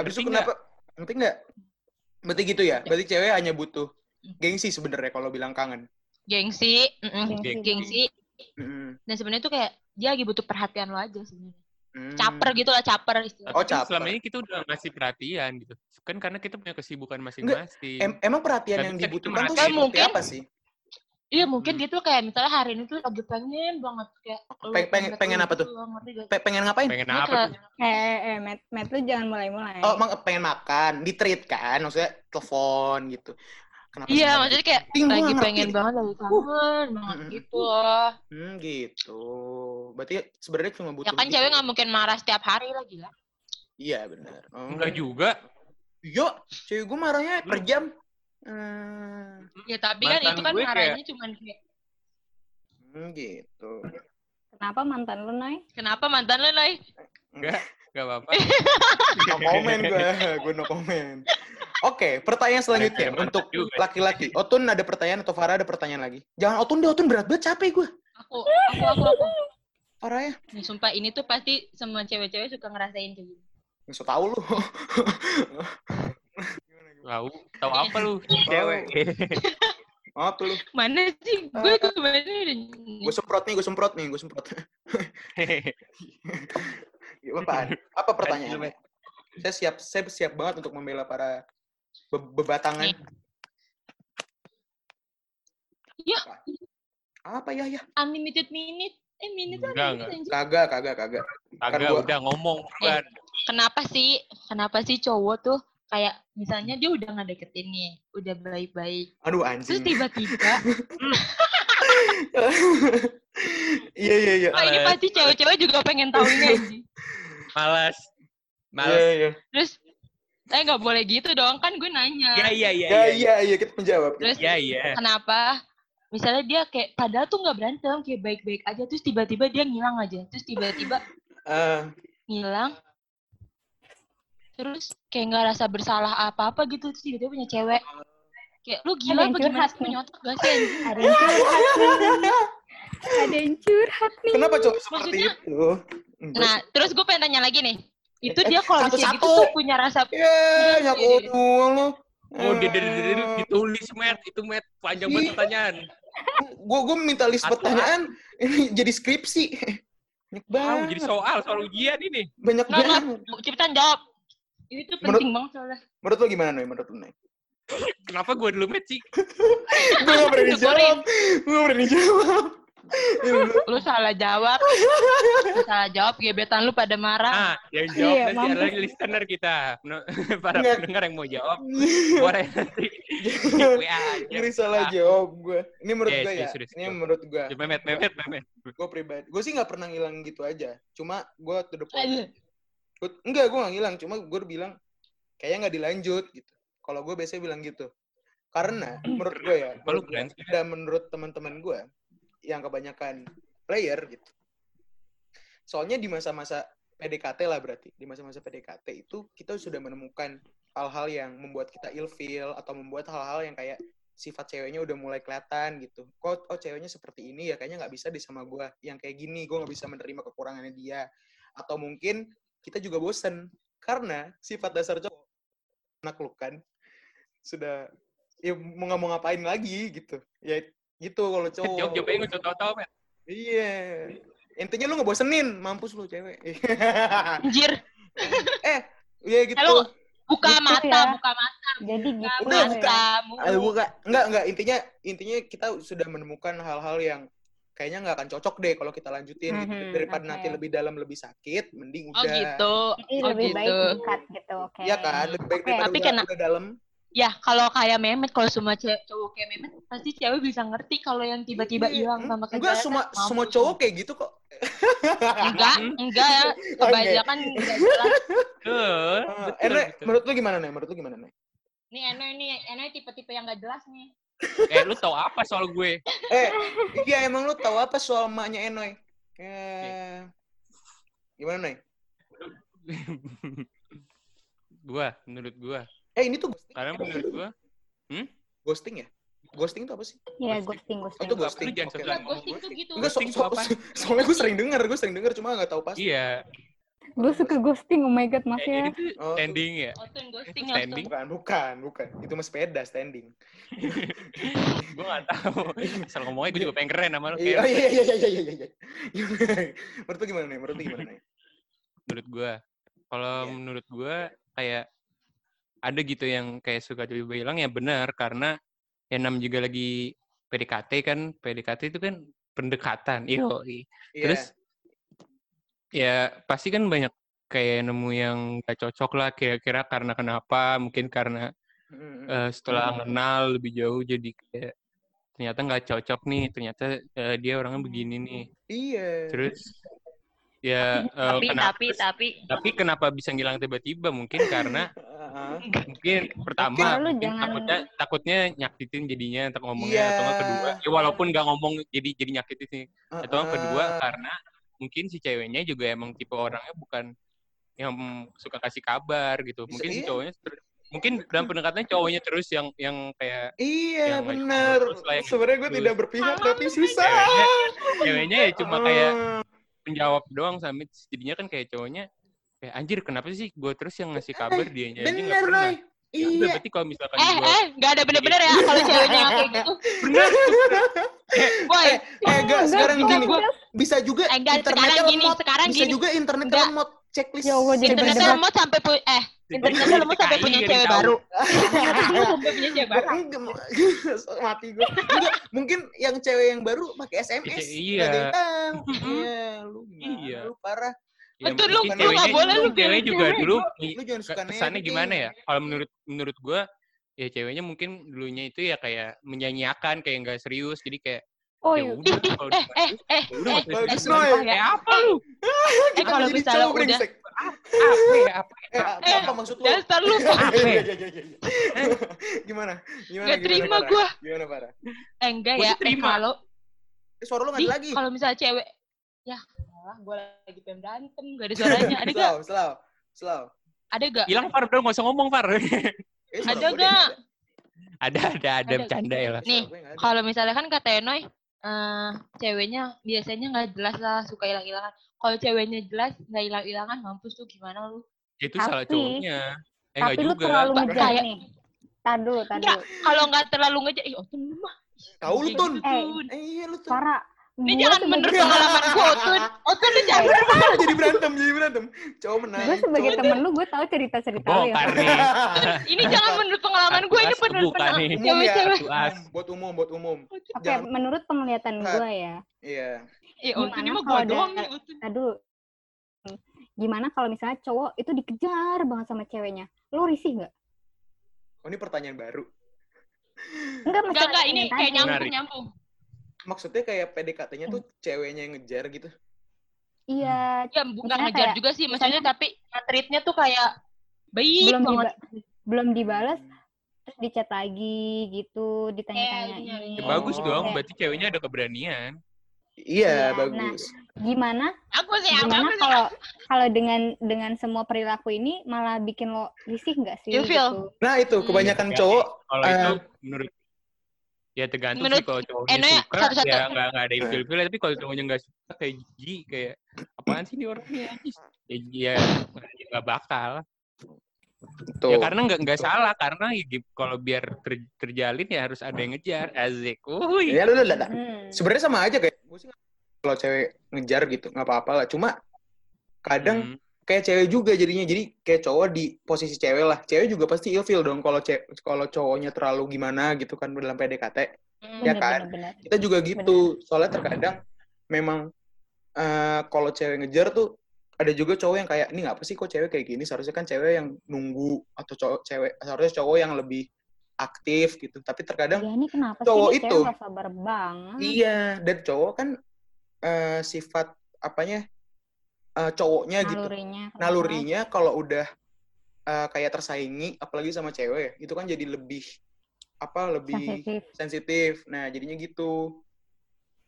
Habis itu kenapa? Ngerti nggak? Berarti gitu ya? Berarti cewek hanya butuh gengsi sebenarnya kalau bilang kangen. gengsi. mm-mm, Gengsi. Gengsi. Mm-mm. Dan sebenarnya tuh kayak dia lagi butuh perhatian lo aja sebenarnya. Hmm. Caper gitu lah, caper istilahnya. Oh, Tapi caper. selama ini kita udah ngasih perhatian gitu. Kan karena kita punya kesibukan masing-masing. Em- emang perhatian Tapi yang kan itu dibutuhkan tuh mungkin- apa sih? Iya mungkin Hmm. dia tuh kayak misalnya hari ini tuh lagi pengen banget kayak pengen- pengen lo apa gitu tuh? gak? Pe- pengen ngapain? Pengen apa tuh? Eh, eh, eh, Matt, Matt lu jangan mulai-mulai. Oh, emang pengen makan, di treat kan? Maksudnya telepon gitu. Kenapa Iya, maksudnya kayak Ting, lagi pengen ngerti. banget, lagi kangen banget Mm-mm. gitu loh. Hmm, gitu. Berarti sebenarnya cuma butuh Ya kan gitu. cewek nggak mungkin marah setiap hari lah gila. Iya, benar. Oh. Enggak juga. Iya, cewek gue marahnya per jam. Hmm, Ya tapi kan Mantan itu kan gue kayak- marahnya cuman kayak hmm, gitu. Kenapa mantan lu, Nay? kenapa mantan lo Nay? Enggak, enggak apa-apa. [LAUGHS] No comment gue, gue no comment. Oke, pertanyaan selanjutnya untuk laki-laki. Otun ada pertanyaan atau Farah ada pertanyaan lagi? Jangan Otun deh, Otun berat banget capek gue. Aku, aku, aku, aku. Farah ya, Nih, sumpah ini tuh pasti semua cewek-cewek suka ngerasain kayak gini. nggak usah tahu lu. Tahu, tahu apa lu? [LAUGHS] Cewek. Maaf tuh lu. Mana sih? Gue kemarin udah Gue semprot nih, gue semprot nih, gue semprot. [LAUGHS] Ya, apaan? Apa pertanyaannya? Saya siap, saya siap banget untuk membela para be- bebatangan. Nih. Ya. Apa ya ya? unlimited minute. Eh, minute Enggak, unlimited enggak. Kagak, kagak, kagak. Kagak gua- udah ngomong bukan. Kenapa sih? Kenapa sih cowok tuh kayak misalnya dia udah ngedeketin nih, udah baik-baik. Aduh Terus anjing. tiba-tiba, [LAUGHS] Iya iya iya. oh ini pasti cewek-cewek juga pengen tahu ini anjing. Malas. Iya Malas. iya. Terus, eh nggak boleh gitu dong, kan gue nanya. Ya iya iya. Ya iya iya kita menjawab. Terus Ya iya. kenapa? Misalnya dia kayak padahal tuh nggak berantem, kayak baik-baik aja, terus tiba-tiba dia ngilang aja, terus tiba-tiba Eh, [LAUGHS] ngilang, terus kayak nggak rasa bersalah apa-apa gitu, terus tiba-tiba punya cewek. Kayak lu gila yang apa gimana curhat sih punya otak gak sih? Ada yang curhat nih. Ada yang curhat nih. Kenapa cowok seperti Maksudnya- itu? Nah, terus gue pengen tanya lagi nih. Itu dia kalau misalnya gitu satu-satu. tuh punya rasa sih. Ya, ya Iya, iya, iya. doang. Oh, di, di, di- ditulis, Matt. Itu, Matt. Panjang banget pertanyaan. Gue gue minta list Satu, pertanyaan ini jadi skripsi. Banyak banget. jadi soal, soal ujian ini. Banyak banget. cepetan jawab. Itu tuh Menurut- penting banget soalnya. Menurut lo gimana, Noy? Menurut lo, Noy? Kenapa gue dulu, Matt, sih? gue gak berani jawab. Gue gak berani jawab. Iya. Lu salah jawab. Lu salah jawab, gebetan lu pada marah. Ah, yang jawab Iya, nanti adalah listener kita. [LAUGHS] Para Nggak. pendengar yang mau jawab, [LAUGHS] boleh nanti WA aja. Ngeri salah Ah. jawab gue. Ini menurut Yes, gue ya. yes, yes, Ini menurut gue. Ya, Memet, memet, memet. Gue pribadi. Gue sih nggak pernah ngilang gitu aja. Cuma gue to the point. Gua- enggak, gue nggak ngilang. Cuma gue bilang kayaknya nggak dilanjut gitu. Kalau gue biasanya bilang gitu. Karena menurut gue ya, menurut gue, sih. dan menurut teman-teman gue yang kebanyakan player gitu. Soalnya di masa-masa PDKT lah berarti, di masa-masa PDKT itu kita sudah menemukan hal-hal yang membuat kita ilfeel atau membuat hal-hal yang kayak sifat ceweknya udah mulai kelihatan gitu. Kok oh ceweknya seperti ini ya kayaknya nggak bisa di sama gue yang kayak gini, gue nggak bisa menerima kekurangannya dia. Atau mungkin kita juga bosen karena sifat dasar cowok naklukan sudah ya mau ngapain lagi gitu ya gitu kalau cowok Jawab jawabnya nggak usah tahu-tahu, Met. iya intinya lu ngebosenin mampus lu cewek Anjir, [LAUGHS] eh iya gitu Halo. buka Gitu mata, ya. buka mata. Jadi Buka gitu Udah, ya. matamu. Eh, bukan enggak enggak intinya intinya kita sudah menemukan hal-hal yang kayaknya nggak akan cocok deh kalau kita lanjutin gitu Mhm, daripada oke. nanti lebih dalam lebih sakit mending Oh udah gitu. Jadi Oh lebih baik gitu. dekat gitu, oke. Iya kan lebih baik Oke, daripada tapi udah, kena- udah dalam Ya, kalau kayak Memet, kalau semua cewek cowok kayak Memet, pasti cewek bisa ngerti kalau yang tiba-tiba Iya, hilang sama enggak kejahatan, semua semua cowok kayak gitu kok Enggak, [LAUGHS] enggak ya. Kebanyakan enggak jelas. [LAUGHS] Eh, Ene, betul. menurut lu gimana nih menurut lu gimana nih Nih Eno ini, Eno tipe-tipe yang enggak jelas nih. [LAUGHS] Eh, lu tahu apa soal gue? eh iya emang lu tahu apa soal emaknya Enoy eh gimana nih gua, menurut gua. Eh ini tuh ghosting Karena menurut gua, ghosting ya ghosting itu apa sih Iya, Ghosting. ghosting, Oh, itu ghosting. ghosting. Jangan Enggak, ngomong ghosting tuh ghosting. gitu. Enggak, so, Ghosting so, so- [LAUGHS] soalnya gue sering denger, gue sering denger, cuma nggak tahu pasti. Iya, Gue suka ghosting, oh my god, maaf kayak ya. gitu Oh, standing ya. Ghosting Itu ya, standing. Bukan, bukan, bukan. Itu mah sepeda standing. [LAUGHS] Gue gak tahu. Asal ngomongnya gue juga pengen keren sama lu. Iya, kayak- iya, iya, iya, iya, iya, iya. [LAUGHS] Menurut lu gimana nih? Menurut lu gimana nih? menurut gua kalau Iya. menurut gua kayak ada gitu yang kayak suka coba bilang ya benar karena yang nam juga lagi PDKT kan PDKT itu kan pendekatan iya Iya. terus ya pasti kan banyak kayak nemu yang gak cocok lah kira-kira karena kenapa mungkin karena eh, setelah kenal lebih jauh jadi kayak ternyata nggak cocok nih ternyata eh, dia orangnya begini nih Iya. terus ya eh, Tapi, kenapa tapi, tapi. tapi kenapa bisa ngilang tiba-tiba mungkin karena Heeh. [LAUGHS] mungkin pertama Mungkin lu mungkin jangan- takutnya takutnya nyakitin jadinya untuk ngomongnya Iya. atau nggak kedua ya walaupun nggak ngomong jadi jadi nyakitin sih atau nggak kedua karena mungkin si ceweknya juga emang tipe orangnya bukan yang suka kasih kabar gitu Bisa- mungkin si iya. cowoknya ter- mungkin dalam pendekatannya cowoknya terus yang yang kayak Iya, yang nggak benar. terus lah yang Sebenarnya gue tidak berpihak, tapi susah. ceweknya ceweknya ya cuma kayak Menjawab doang sampai jadinya kan kayak cowoknya kayak anjir kenapa sih gue terus yang ngasih kabar dia aja nggak Bener, pernah Roy. Ya udah, Iya. berarti kalau misalkan Eh, gua eh, enggak ada bener-bener ya kalau ceweknya kayak gitu. [LAUGHS] bener Boy, Eh, eh, enggak, sekarang enggak, gini. gua- Bisa juga Eh, internetnya sekarang gini, sekarang Bisa gini. juga internet lemot. Checklist. Ya Allah, internetnya berdebat. lemot sampai pu eh [LAUGHS] internetnya lemot sampai punya cewek baru. Sampai punya cewek baru. Enggak, mati gue. Enggak, mungkin yang cewek yang baru pakai SMS. Iya. Nggak ada yang tahu. Iya, lu? Iya. Lu parah. Ya, Betul, lu- lu ceweknya- boleh lu cewek juga cewek dulu Lu jangan suka kesannya netting. gimana ya kalau menurut menurut gua ya ceweknya mungkin dulunya itu ya kayak menyanyiakan kayak nggak serius jadi kayak Oh, ya iya. udah kalau Eh, eh, eh, ya udah eh, bagus, serius. Noy. kayak apa lu eh kalau misalnya udah apa ya apa ya? Eh, apa, apa maksud lu? dasar lu Apa ya? iya, iya. Gimana? Gimana? Gimana, terima gua. Gimana parah? eh enggak ya eh, diterima. kalau Eh, suara lu nggak ada lagi. kalau misalnya cewek ya malah gue lagi pengen berantem gak ada suaranya ada gak Slow, slow, slow. ada gak hilang Far udah nggak usah ngomong Far Eh, Ada nggak? ada ada ada Ada. bercanda ya lah Nih, gue kalau misalnya kan kata Enoy eh ceweknya biasanya nggak jelas lah suka hilang-hilangan kalau ceweknya jelas nggak hilang-hilangan mampus tuh gimana lu itu salah Tapi- cowoknya eh Tapi lu juga terlalu ngejar kayak- nih. Enggak, dulu. kalau nggak terlalu ngejar ih oh tuh mah Tahu lu, Tun. gitu, Eh. Eh, iya lu tuh. Farah, Ini Gua jangan menurut pengalaman gue, Otun. Otun lu jangan. jadi berantem, jadi berantem. Cowok menang. gue sebagai cowok- temen lu gue tahu cerita-cerita lu ya. [LAUGHS] Ini jangan menurut pengalaman gue, ini umum ya. cewek-cewek. Buat umum, buat umum. Oke, Jangan- menurut penglihatan gue ya. Iya. Eh, Otun ini mah gue doang nih, Otun. Tadi dulu. Gimana kalau misalnya cowok itu dikejar banget sama ceweknya? Lo risih nggak? Oh, ini pertanyaan baru. Enggak, Enggak, enggak, ini kayak nyambung-nyambung. Maksudnya kayak PDKT-nya tuh ceweknya yang ngejar gitu. Iya, Ya, bukan Misalnya ngejar kayak- juga sih, maksudnya tapi treatnya tuh kayak baik belum banget. diba- belum dibales, terus dicat lagi gitu, ditanya-tanyain. nyari- Ya, bagus Oh. dong, Kayak, berarti ceweknya ada keberanian. Iya, Iya, bagus. Gimana? Aku sih Gimana kalau kalau dengan dengan semua perilaku ini malah bikin lo risih nggak sih? Ilfil. Gitu? Nah, itu Hmm. kebanyakan Ya, cowok Kalau Eh, itu menurut ya tergantung menurut sih kalau cowoknya Eno ya, suka satu-satu. ya nggak nggak ada ilfil tapi kalau cowoknya nggak suka kayak Ji kayak apaan sih ini orangnya ya ya nggak bakal tuh. ya karena nggak nggak salah karena ya, kalau biar ter- terjalin ya harus ada yang ngejar azik Wuih. Ya, lu, lu, lu, lu. Hmm. Sebenarnya sama aja kayak gue sih kalau cewek ngejar gitu nggak apa-apa lah. Cuma kadang Hmm. Kayak cewek juga jadinya jadi kayak cowok di posisi cewek lah cewek juga pasti ilfil dong kalau kalau cowoknya terlalu gimana gitu kan dalam PDKT Hmm. Ya Bener, kan? bener, bener. kita juga gitu soalnya terkadang memang eh, kalau cewek ngejar tuh ada juga cowok yang kayak ini ngapa sih kok cewek kayak gini seharusnya kan cewek yang nunggu atau cowok cewek seharusnya cowok yang lebih aktif gitu tapi terkadang Ya ini kenapa cowok sih itu- cewek nggak sabar banget? iya dan cowok kan eh, sifat apanya eh, cowoknya gitu Nalurinya. kenapa? nalurinya kalau udah uh, kayak tersaingi apalagi sama cewek itu kan jadi lebih apa lebih Sensitif. sensitif nah jadinya gitu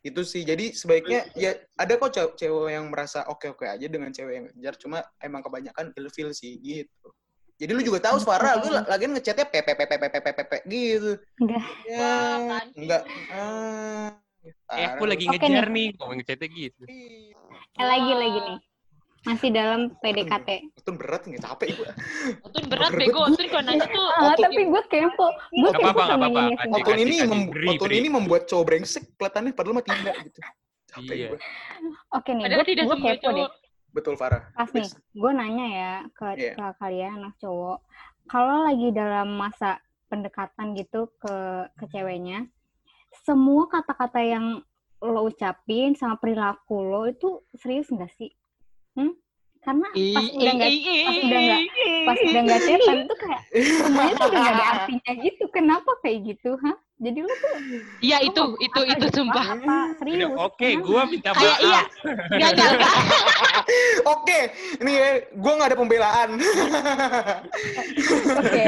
itu sih jadi sebaiknya ya ada kok cew- cewek yang merasa oke oke aja dengan cewek yang ngejar cuma emang kebanyakan ilfil sih gitu jadi lu juga tahu suara lu la- lagi ngechatnya pepe pepe pepe pepe pepe gitu Enggak. ya sih? enggak ah eh aku lagi ngejar nih ngomong ngechatnya gitu Eh, lagi lagi nih. Masih dalam PDKT. itu berat nggak capek gue Otun berat bego, Otun kalau nanya tuh Ah, tapi gue kepo. Gue kepo apa-apa, sama apa-apa. ini. Otun ini kasih, mem- beri, Otun beri. ini membuat cowok brengsek kelihatannya padahal mah tidak gitu capek Iya. gue Oke nih, padahal gue tidak semua kepo deh. cowok. betul Farah Pas nih, gue nanya ya ke, Iya. ke kalian anak cowok, kalau lagi dalam masa pendekatan gitu ke ke ceweknya, semua kata-kata yang lo ucapin sama perilaku lo itu serius nggak sih? Hmm? Karena pas udah nggak pas udah nggak pas udah nggak chatan tuh kayak [LAUGHS] semuanya tuh udah nggak ada artinya gitu. Kenapa kayak gitu, hah? Jadi lo tuh Iya itu, lo itu, apa itu gitu, sumpah. Apa serius? Oke Kenapa? gua minta Kayak maaf iya. Enggak, enggak, [LAUGHS] enggak. Oke, ini ya, gue nggak ada pembelaan. Oke.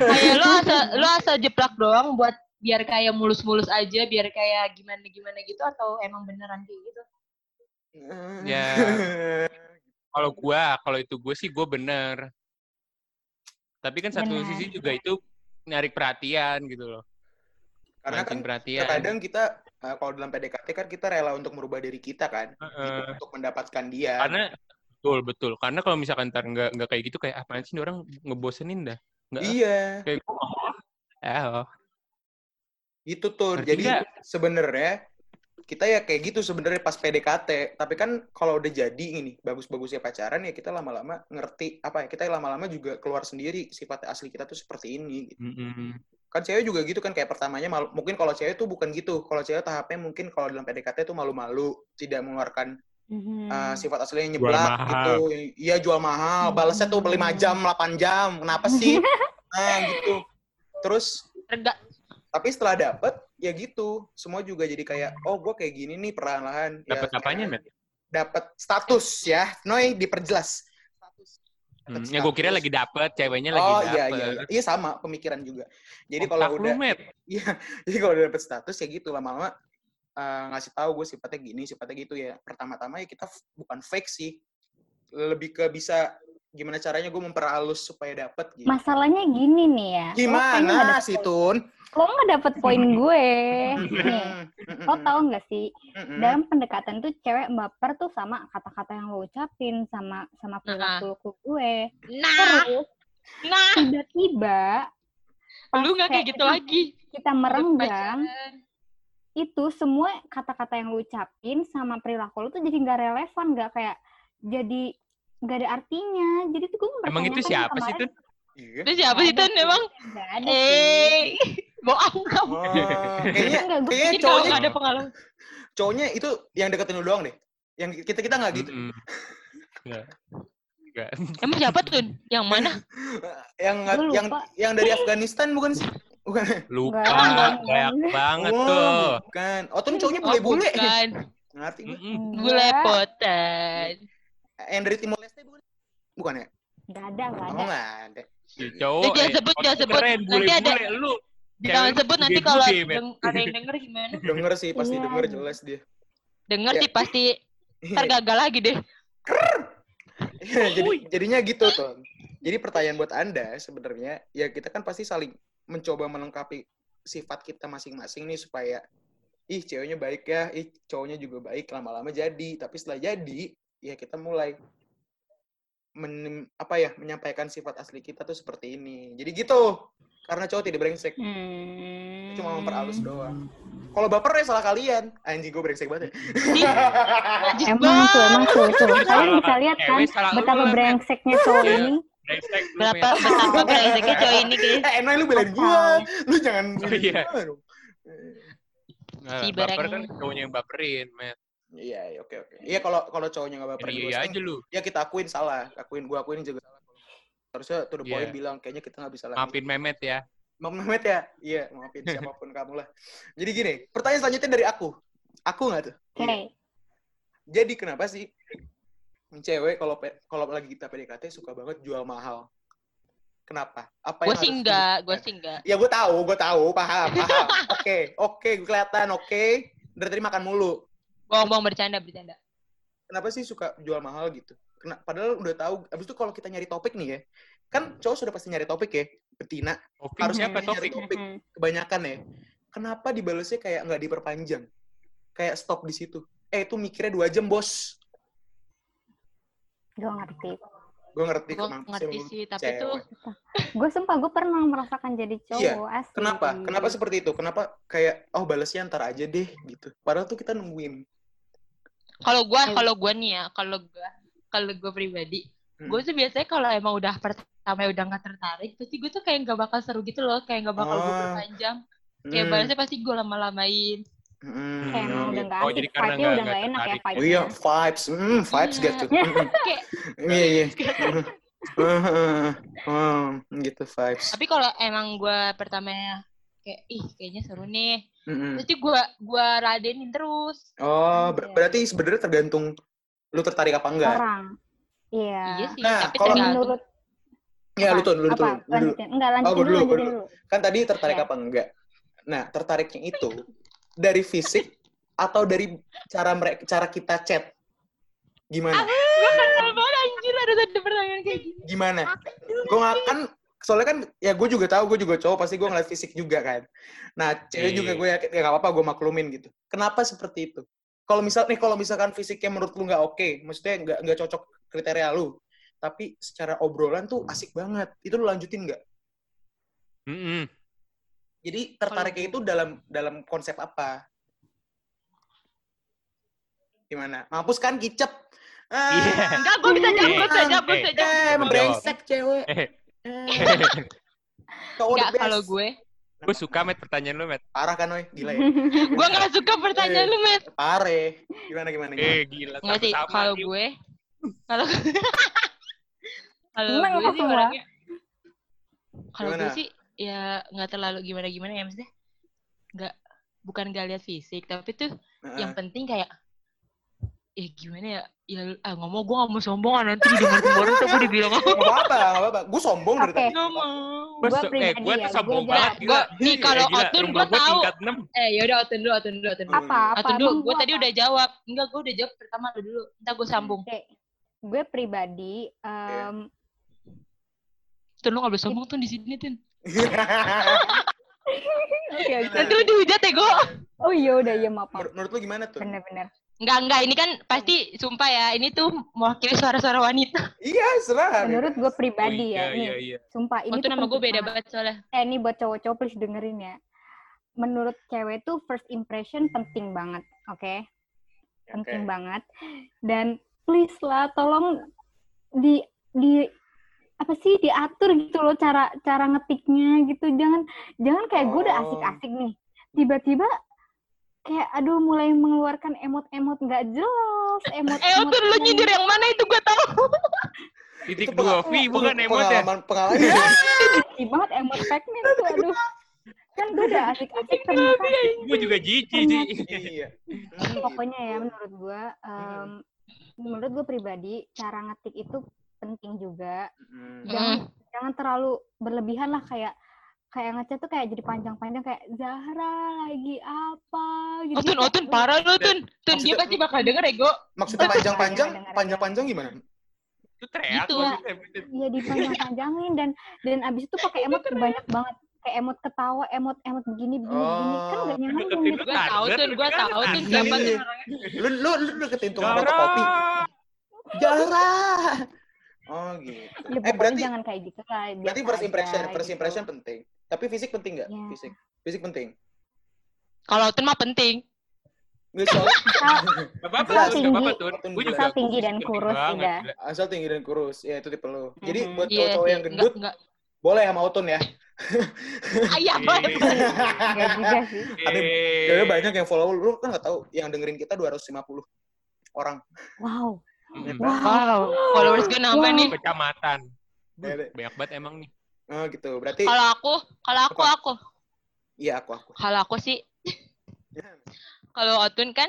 Kayak lo asal, lo asal jeplak doang buat biar kayak mulus-mulus aja, biar kayak gimana-gimana gitu, atau emang beneran kayak gitu? Ya. [LAUGHS] kalau gua kalau itu gue sih gue bener tapi kan satu Benar. sisi juga itu narik perhatian gitu loh Karena kan perhatian terkadang kita eh, kalau dalam PDKT kan kita rela untuk merubah diri kita kan Heeh. untuk mendapatkan dia. karena betul betul karena kalau misalkan ntar nggak nggak kayak gitu kayak apaan sih orang ngebosenin dah nggak iya, kayak gue oh gitu tuh. Ngerti Jadi sebenarnya kita ya kayak gitu sebenarnya pas PDKT. Tapi kan kalau udah jadi ini bagus-bagusnya pacaran ya kita lama-lama ngerti apa ya kita lama-lama juga keluar sendiri sifat asli kita tuh seperti ini. Gitu. Mm-mm. kan cewek juga gitu kan kayak pertamanya malu mungkin kalau cewek tuh bukan gitu kalau cewek tahapnya mungkin kalau dalam PDKT tuh malu-malu tidak mengeluarkan Mhm. uh, sifat aslinya nyeblak gitu iya jual mahal Hmm. balasnya tuh 5 jam 8 jam kenapa sih [LAUGHS] nah gitu terus Rega. tapi setelah dapet ya gitu. Semua juga jadi kayak oh gue kayak gini nih perlahan-lahan. Dapat ya, apanya met? Dapat status ya. Noy diperjelas. Status. Hmm, ya gue kira lagi dapet ceweknya lagi oh dapet iya iya. iya iya sama pemikiran juga. Jadi kalau udah met? [LAUGHS] Iya, jadi kalau udah dapet status ya gitu. Lama-lama eh, ngasih tahu gue sifatnya gini, sifatnya gitu ya. Pertama-tama ya kita bukan fake sih, lebih ke bisa gimana caranya gue memperhalus supaya dapet gitu. Masalahnya gini nih ya. lo Gimana dapet sih Tun? Lo nggak dapet poin [LAUGHS] gue. nih, lo tau nggak sih dalam pendekatan tuh cewek baper tuh sama kata-kata yang lo ucapin sama sama perilaku ke gue. Nah, Terus nah, tiba-tiba lu nggak kayak gitu kita- lagi. kita merenggang, itu semua kata-kata yang lu ucapin sama perilaku lu tuh jadi nggak relevan, nggak kayak jadi nggak ada artinya. Jadi tuh gue Emang itu siapa sih tuh? Iya. Itu siapa sih Tun emang? Nggak ada sih. Eh, bohong kamu. Oh, kayaknya Enggak, cowoknya ada pengalaman. cowoknya itu yang deketin lu doang deh. Yang kita kita nggak gitu. Mm-mm. Nggak. Nggak. Emang siapa Tun? Yang mana? [LAUGHS] yang yang lupa. yang dari Afghanistan bukan sih? Bukan. Lupa, Enggak. banyak banget Oh, tuh. bukan. Oh, tuh cowoknya Oh, bule-bule. bukan. Ngerti gue. Bule potan. Yang dari Timor Leste bukan? Bukan ya? Nggak ada, nggak Oh, ada. nggak ada. Si Eh, cowok. jangan eh, sebut, oh, jangan sebut. Keren, Nanti ada-. Lu. Jangan sebut nanti bude-bude, kalau ada yang denger gimana? [LAUGHS] Denger sih, pasti Iya. denger jelas dia. Denger Ya. sih pasti [LAUGHS] tergagal lagi deh. Jadi jadinya gitu tuh. Jadi pertanyaan buat Anda sebenarnya ya kita kan pasti saling mencoba melengkapi sifat kita masing-masing nih supaya ih ceweknya baik ya, ih cowoknya juga baik lama-lama jadi. Tapi setelah jadi ya kita mulai men, apa ya menyampaikan sifat asli kita tuh seperti ini. Jadi gitu. Karena cowok tidak brengsek, Hmm. cuma memperhalus doang. Kalau baper ya salah kalian. Anjing gue brengsek banget. ya. [LAUGHS] Emang tuh, emang tuh, tuh. Kalian bisa lihat kan lu betapa Met. brengseknya cowok Iya. ini. Brengsek Berapa betapa brengseknya cowok ini guys. eh, Enoy lu belain gue. Lu jangan Oh, iya. dong. Nah, Si baper kan cowoknya yang baperin, Met. Iya, iya, oke oke. Iya kalau kalau cowoknya nggak baper iya sayang, aja lu. ya kita akuin salah, akuin gua akuin juga salah. Harusnya to the point Iya. bilang kayaknya kita nggak bisa lagi. Maafin Memet ya. Maaf Mehmet ya? Iya, maafin siapa pun [LAUGHS] kamu lah. Jadi gini, pertanyaan selanjutnya dari aku. Aku nggak tuh? Oke. Iya. Jadi kenapa sih cewek kalau kalau lagi kita PDKT suka banget jual mahal? Kenapa? Apa Gue yang sih enggak, di- gue sih enggak. Ya gue tahu, gue tahu, paham, paham. [LAUGHS] Oke, oke, gue kelihatan, oke. Dari tadi makan mulu. Bohong-bohong bercanda, bercanda. kenapa sih suka jual mahal gitu? Kena, padahal udah tahu. Abis itu kalau kita nyari topik nih ya, kan cowok sudah pasti nyari topik ya, betina. Topik Harusnya siapa nyari topik? topik. Mhm. Kebanyakan ya. Kenapa dibalesnya kayak nggak diperpanjang? Kayak stop di situ. Eh itu mikirnya dua jam bos. Gue ngerti. Gue ngerti Gue ngerti sih, tapi cewek. tuh Gue sumpah gue pernah merasakan jadi cowok Iya, asli. Kenapa? Kenapa seperti itu? Kenapa kayak oh balesnya ntar aja deh gitu. Padahal tuh kita nungguin. Kalau gua Eh. kalau gua nih ya, kalau gua kalau gua pribadi, Hmm. gue tuh biasanya kalau emang udah pertama udah nggak tertarik, pasti gue tuh kayak nggak bakal seru gitu loh, kayak nggak bakal gue Oh. perpanjang. Kayak Hmm. balasnya pasti gue lama-lamain. Hmm. Kayak emang udah nggak Oh, jadi karena vibe-nya udah nggak nggak enak ya tertarik. Oh iya, vibes. Hmm, vibes Iya. gitu. [LAUGHS] [LAUGHS] Iya, iya. [LAUGHS] Hmm, gitu vibes. tapi kalau emang gue pertamanya kayak ih kayaknya seru nih, Mm-mm. pasti gue gua radenin terus. Oh, ber- Iya. berarti sebenarnya tergantung lu tertarik apa enggak? Orang. Iya. Iya sih, Nah, tapi kalau tergantung. Menurut Ya, lu apa? tuh, lu tuh. Lu dulu. Lanjutin. Enggak, lanjutin Oh, gua dulu, dulu, dulu. dulu. Kan tadi tertarik Iya. apa enggak? Nah, tertariknya itu dari fisik atau dari cara mereka cara kita chat? Gimana? Gue kenal banget anjir ada ada pertanyaan kayak gini. Gimana? Gue nggak kan soalnya kan ya gue juga tahu gue juga cowok pasti gue ngeliat fisik juga kan. Nah cewek Iya. juga gue yakin ya nggak apa-apa gue maklumin gitu. Kenapa seperti itu? Kalau misal nih kalau misalkan fisiknya menurut lu nggak oke, maksudnya nggak nggak cocok kriteria lu, tapi secara obrolan tuh asik banget. Itu lu lanjutin nggak? Mm-mm. Jadi tertariknya itu dalam dalam konsep apa? Gimana? Mampus kan kicep? Ah, Iya. Enggak, gue bisa jawab, gue bisa jawab, gue bisa Eh, jawab. Eh, emang Jawab. brengsek cewek. Eh, Eh. Enggak, best. kalau gue, gue suka met pertanyaan lu met. Parah kan, Noy? Gila ya. [LAUGHS] gue gak suka pertanyaan lu, Met. Pare. Gimana, gimana, gimana? Eh gila. Enggak sih, kalau gue, [LAUGHS] kalau kalau gue sih orangnya, kalau gue Gimana? sih ya nggak terlalu gimana-gimana ya maksudnya, nggak bukan gak lihat fisik, tapi tuh Heeh. yang penting kayak, eh gimana ya, ya ah ngomong gue gak mau sombong ah, nanti didengar orang tuh gue dibilang Nggak apa-apa, nggak apa-apa. Gue sombong dari Oke. tadi. nggak mau. Su- eh, pribadi gue ya, tuh sombong gua banget. nih Iya, kalau. Otun gua tahu. tingkat 6. Eh yaudah Otun dulu, Otun dulu, Otun dulu. Apa? Apa? Otun dulu, gue gua tadi apa? udah jawab. Enggak, gue udah jawab pertama lu dulu. Ntar gue sambung. Oke. Gue pribadi em, Tun lu gak boleh sombong tuh di sini Tun. [LAUGHS] Oke, oke. Nanti lu dihujat ya gue. Oh iya udah iya maaf. maaf. Menur- Menurut lu gimana tuh? Bener-bener. Enggak, enggak. Ini kan pasti sumpah ya. Ini tuh mewakili suara-suara wanita. Iya, serah. Menurut gue Oh, pribadi iya, ya. Iya, iya. sumpah ini Oh, tuh nama gue penting beda banget. banget soalnya. Eh ini buat cowok-cowok please dengerin ya. menurut cewek tuh first impression penting banget, oke? Penting Oke. banget. Dan please lah, tolong di di apa sih diatur gitu loh cara cara ngetiknya gitu. Jangan jangan kayak gue udah Oh. asik-asik nih, tiba-tiba kayak aduh mulai mengeluarkan emot-emot nggak jelas, emot Eh, Otun, lu nyindir yang mana itu gue tahu. [LAUGHS] Titik dua V bukan emot ya. Pengalaman pengalaman. [LAUGHS] Jijik banget emot Pac-Man tuh aduh. Kan gue udah asik-asik ternyata Gue juga jijik. Iya. Hmm, pokoknya ya menurut gue em, menurut gue pribadi cara ngetik itu penting juga Hmm. jangan jangan terlalu berlebihan lah kayak kayak ngechat tuh kayak jadi panjang-panjang kayak Zahra lagi apa gitu Otun, Kayak, Otun, parah lu, Tun. Tun, dia Maksudnya- pasti bakal denger ego. Maksudnya Dengar, panjang-panjang, dengar. panjang-panjang gimana? Itu teriak Gitu. maksudnya. Iya dipanjang-panjangin dan dan abis itu pakai emot banyak banget kayak emot ketawa emot emot begini begini begini kan Oh. gak nyambung Deketin gitu Gue tahu, Tun, gue tahu, Tun. Iya, Siapa iya. tuh orangnya? Lu lu lu deketin tukang Zara. fotokopi. Oh gitu. ya Eh berarti jangan kayak gitu lah berarti first aja impression, first gitu. impression penting. Tapi fisik penting nggak? Iya. Fisik. Fisik penting. Kalau Otun mah penting. Nggak [LAUGHS] Asal- Gak apa-apa, gak Tun. Tinggi. Gue juga Asal tinggi dan kurus, udah. asal tinggi dan kurus. Ya itu tipe. Jadi buat Iya cowok-cowok yang gendut enggak. boleh sama Otun ya. Ayah, [LAUGHS] Iya. banget. Enggak juga sih Cewek banyak yang follow lu kan nggak tahu yang dengerin kita 250 orang. wow Wow. Followers gue nambah Wow. nih. Kecamatan. Iya. Banyak banget emang nih. Oh gitu. Berarti Kalau aku, kalau aku, Apa? aku. iya aku aku. Kalau aku sih, [LAUGHS] kalau Otun kan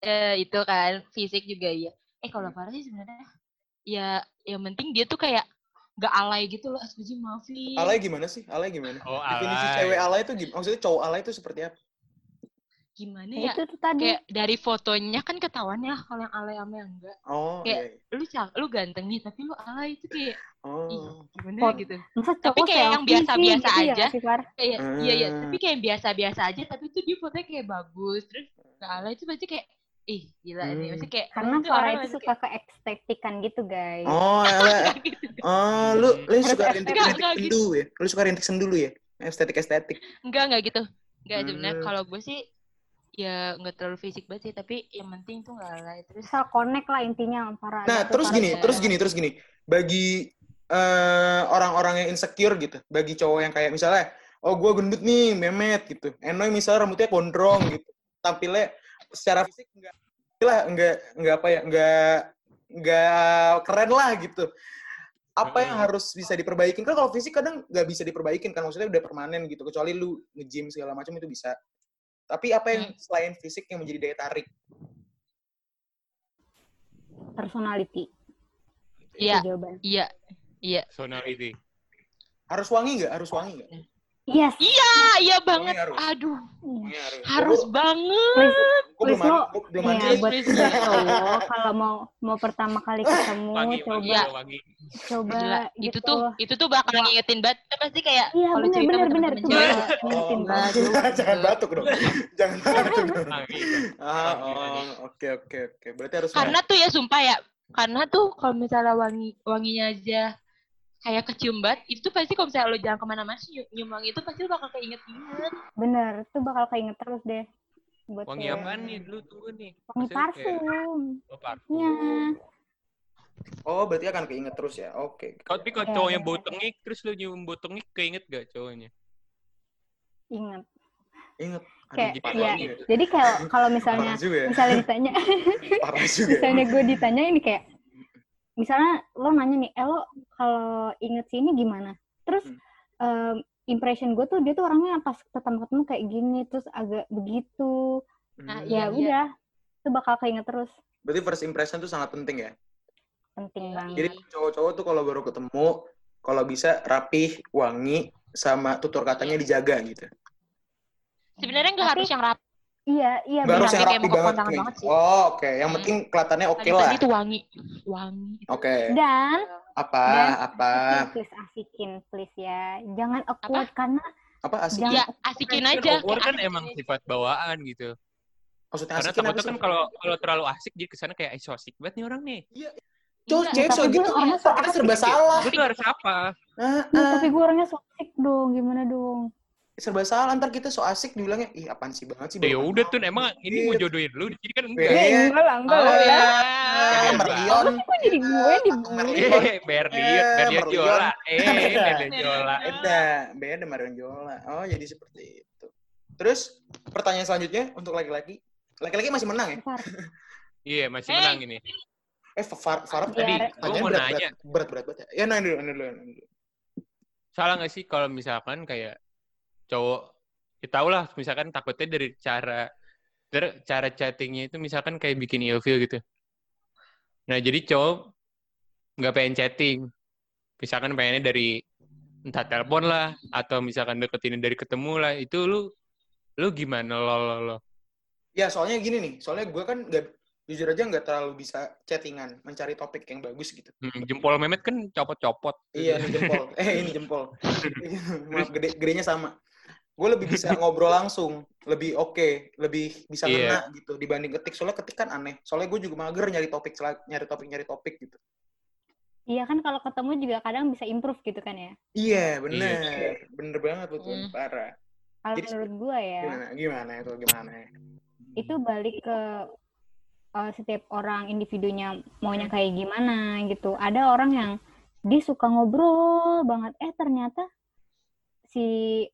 eh, itu kan fisik juga ya. Eh kalau Farah sih sebenarnya ya yang penting dia tuh kayak gak alay gitu loh. Asbiji maafin. Alay gimana sih? Alay gimana? Oh, Definisi alay. cewek alay itu gimana? Maksudnya cowok alay itu seperti apa? Gimana Ya, ya? itu tuh tadi Kayak dari fotonya kan ketahuan ya kalau yang alay sama yang enggak. Oh, Kayak- iya. Lu cak, lu ganteng nih tapi lu alay itu kayak ih, Oh. gimana Pot- gitu. Tapi kayak yang selfie biasa-biasa gitu ya aja. Far? Kayak iya iya, Hmm. tapi kayak yang biasa-biasa aja tapi tuh dia fotonya kayak bagus. Terus gak alay itu pasti kayak ih gila nih. Hmm. Maksudnya kayak karena Farah orang itu suka ke estetikan gitu guys Oh, alay. [LAUGHS] kayak gitu. Oh, lu lu suka estetik. Enggak, sendu ya? Lu suka rintik sendu lu ya? Estetik-estetik. Enggak, enggak gitu. Enggak sebenarnya Hmm. kalau gue sih ya enggak terlalu fisik banget sih, tapi yang penting tuh enggak alay terus. asal connect lah intinya sama Farah Nah, terus gini, ya. terus gini, terus gini. Bagi eh, orang-orang yang insecure gitu, bagi cowok yang kayak misalnya, oh gue gendut nih, memet gitu. Enoy misalnya rambutnya gondrong gitu. Tampilnya secara fisik enggak lah, enggak enggak apa ya, enggak enggak keren lah gitu. Apa yang Hmm. harus bisa diperbaikin? Kan kalau fisik kadang nggak bisa diperbaikin kan, maksudnya udah permanen gitu. Kecuali lu nge-gym segala macam itu bisa. Tapi apa yang Hmm. selain fisik yang menjadi daya tarik? personality Iya, iya. Iya. Personality. Harus wangi nggak? Harus wangi nggak? Yes Iya, iya banget. harus. Aduh, Wangi harus. harus banget. please Gue belum Please, mandi, lo- belum ya buat cowok kalau mau mau pertama kali ketemu Wangi, coba wangi, Iya. wangi. coba Gila, gitu itu tuh itu tuh bakal ngingetin banget. Pasti kayak iya kalau benar cerita benar sama benar temen tuh cewek, bakal Oh, ingetin banget [LAUGHS] jangan batuk dong. Jangan batuk dong. Ah, wangi. oh, oke oke oke. Berarti harus karena tuh ya sumpah ya, karena tuh kalau misalnya wangi wanginya aja kayak kecium banget, itu pasti kalau misalnya lo jalan ke mana-mana nyium, nyium wangi itu pasti lo bakal keinget-inget. bener tuh bakal keinget terus deh buat Wangi apaan nih? Dulu tunggu nih. wangi parfum Oh, parfum. Iya. Oh, berarti akan keinget terus ya. Oke. Kalau tapi kalau Iya, cowok iya, yang bau iya. tengik terus lu nyium bau tengik keinget gak cowoknya? ingat Ingat. Kayak parah ya jadi kalau kalau misalnya ya. misalnya ditanya [LAUGHS] ya. misalnya gue ditanya ini kayak misalnya lo nanya nih eh lo kalau inget sini gimana terus Hmm. em, impression gue tuh dia tuh orangnya pas pertama ketemu kayak gini terus agak begitu Nah, Hmm. Iya, ya iya. udah itu bakal keinget terus Berarti first impression tuh sangat penting ya. penting Iya. banget Jadi cowok-cowok tuh kalau baru ketemu, kalau bisa rapih, wangi, sama tutur katanya dijaga gitu. Sebenarnya nggak harus yang rapi, iya iya Nggak harus yang rapi banget. banget sih. Oh, oke. Yang Hmm. penting kelihatannya oke tadi lah. tadi tuh wangi, wangi. Oke. dan Apa? Dan- Apa? please asikin please ya jangan awkward karena Apa asik? Jangan- Ya asikin aja. awkward kan kayak emang asikin sifat bawaan gitu. Maksudnya Karena asikin apa takutnya kan kalau kalau terlalu asik jadi ke sana kayak "Eh, so asik banget nih orang nih. Cowok Enggak, cewek tapi so gue gitu, orangnya kita serba salah. Gue tuh harus apa? Ah, Ya, ah. tapi gue orangnya so asik dong gimana dong serba salah ntar kita so asik dibilangnya ih apaan sih banget sih Ya udah kenal." tuh emang ini mau Gitu. jodohin lu di sini kan Iya. enggak. Eh, enggak lah, enggak Oh lah. ya. Merlion Kok jadi gue di gue? Merlion. Merlion. Jola. Eh. Berliot Jola. beda beda Marion Jola oh jadi seperti itu terus pertanyaan selanjutnya untuk laki-laki laki-laki masih menang ya. [LAUGHS] Iya, masih menang ini. eh Far Farah Tadi gue mau berat, nanya, berat berat berat, ya nanya dulu nanya dulu, nanya dulu. salah nggak sih kalau misalkan kayak cowok, ya tau lah, misalkan takutnya dari cara ter- cara chattingnya itu misalkan kayak bikin ilfeel gitu. Nah, jadi cowok nggak pengen chatting. Misalkan pengennya dari entah telepon lah, atau misalkan deketin dari ketemu lah, itu lu lu gimana lo lo lo? ya soalnya gini nih soalnya gue kan nggak jujur aja nggak terlalu bisa chattingan mencari topik yang bagus gitu Hmm, jempol memet kan copot-copot. iya ini jempol [LAUGHS] eh ini jempol [LAUGHS] maaf gede gedenya sama gue lebih bisa [LAUGHS] ngobrol langsung lebih oke lebih bisa Iya. ngena gitu dibanding ketik. Soalnya ketik kan aneh. Soalnya gue juga mager nyari topik nyari topik nyari topik gitu. Iya kan kalau ketemu juga kadang bisa improve gitu kan ya. iya bener. Bener banget betul Hmm. parah. Kalau menurut gue ya, gimana gimana itu gimana? Itu balik ke uh, setiap orang individunya maunya kayak gimana gitu. Ada orang yang dia suka ngobrol banget, eh ternyata si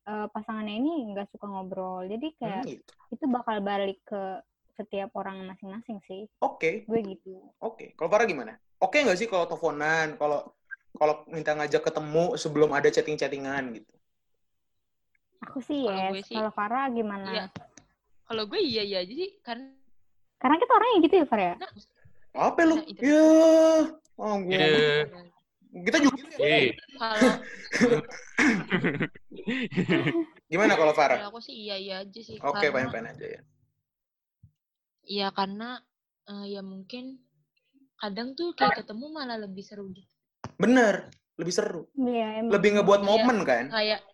uh, pasangannya ini nggak suka ngobrol. Jadi kayak Hmm, gitu. itu bakal balik ke setiap orang masing-masing sih. oke Gue gitu. oke kalau Farah gimana oke nggak sih kalau teleponan kalau kalau minta ngajak ketemu sebelum ada chatting chattingan gitu Aku sih Kalau gue yes. sih- Kalau Farah gimana? Iya. Kalau gue iya iya aja sih karena Karena kita orangnya gitu ya, Farah ya? apa lu Nah, itu. ya oh gue Eh, kita juga ya. kalau [LAUGHS] gimana kalau Farah kalau aku sih iya iya aja sih. oke Karena- pengen-pengen aja ya Iya karena eh, ya mungkin kadang tuh kayak ketemu malah lebih seru gitu. bener lebih seru Iya, emang. lebih ngebuat momen kan Kayak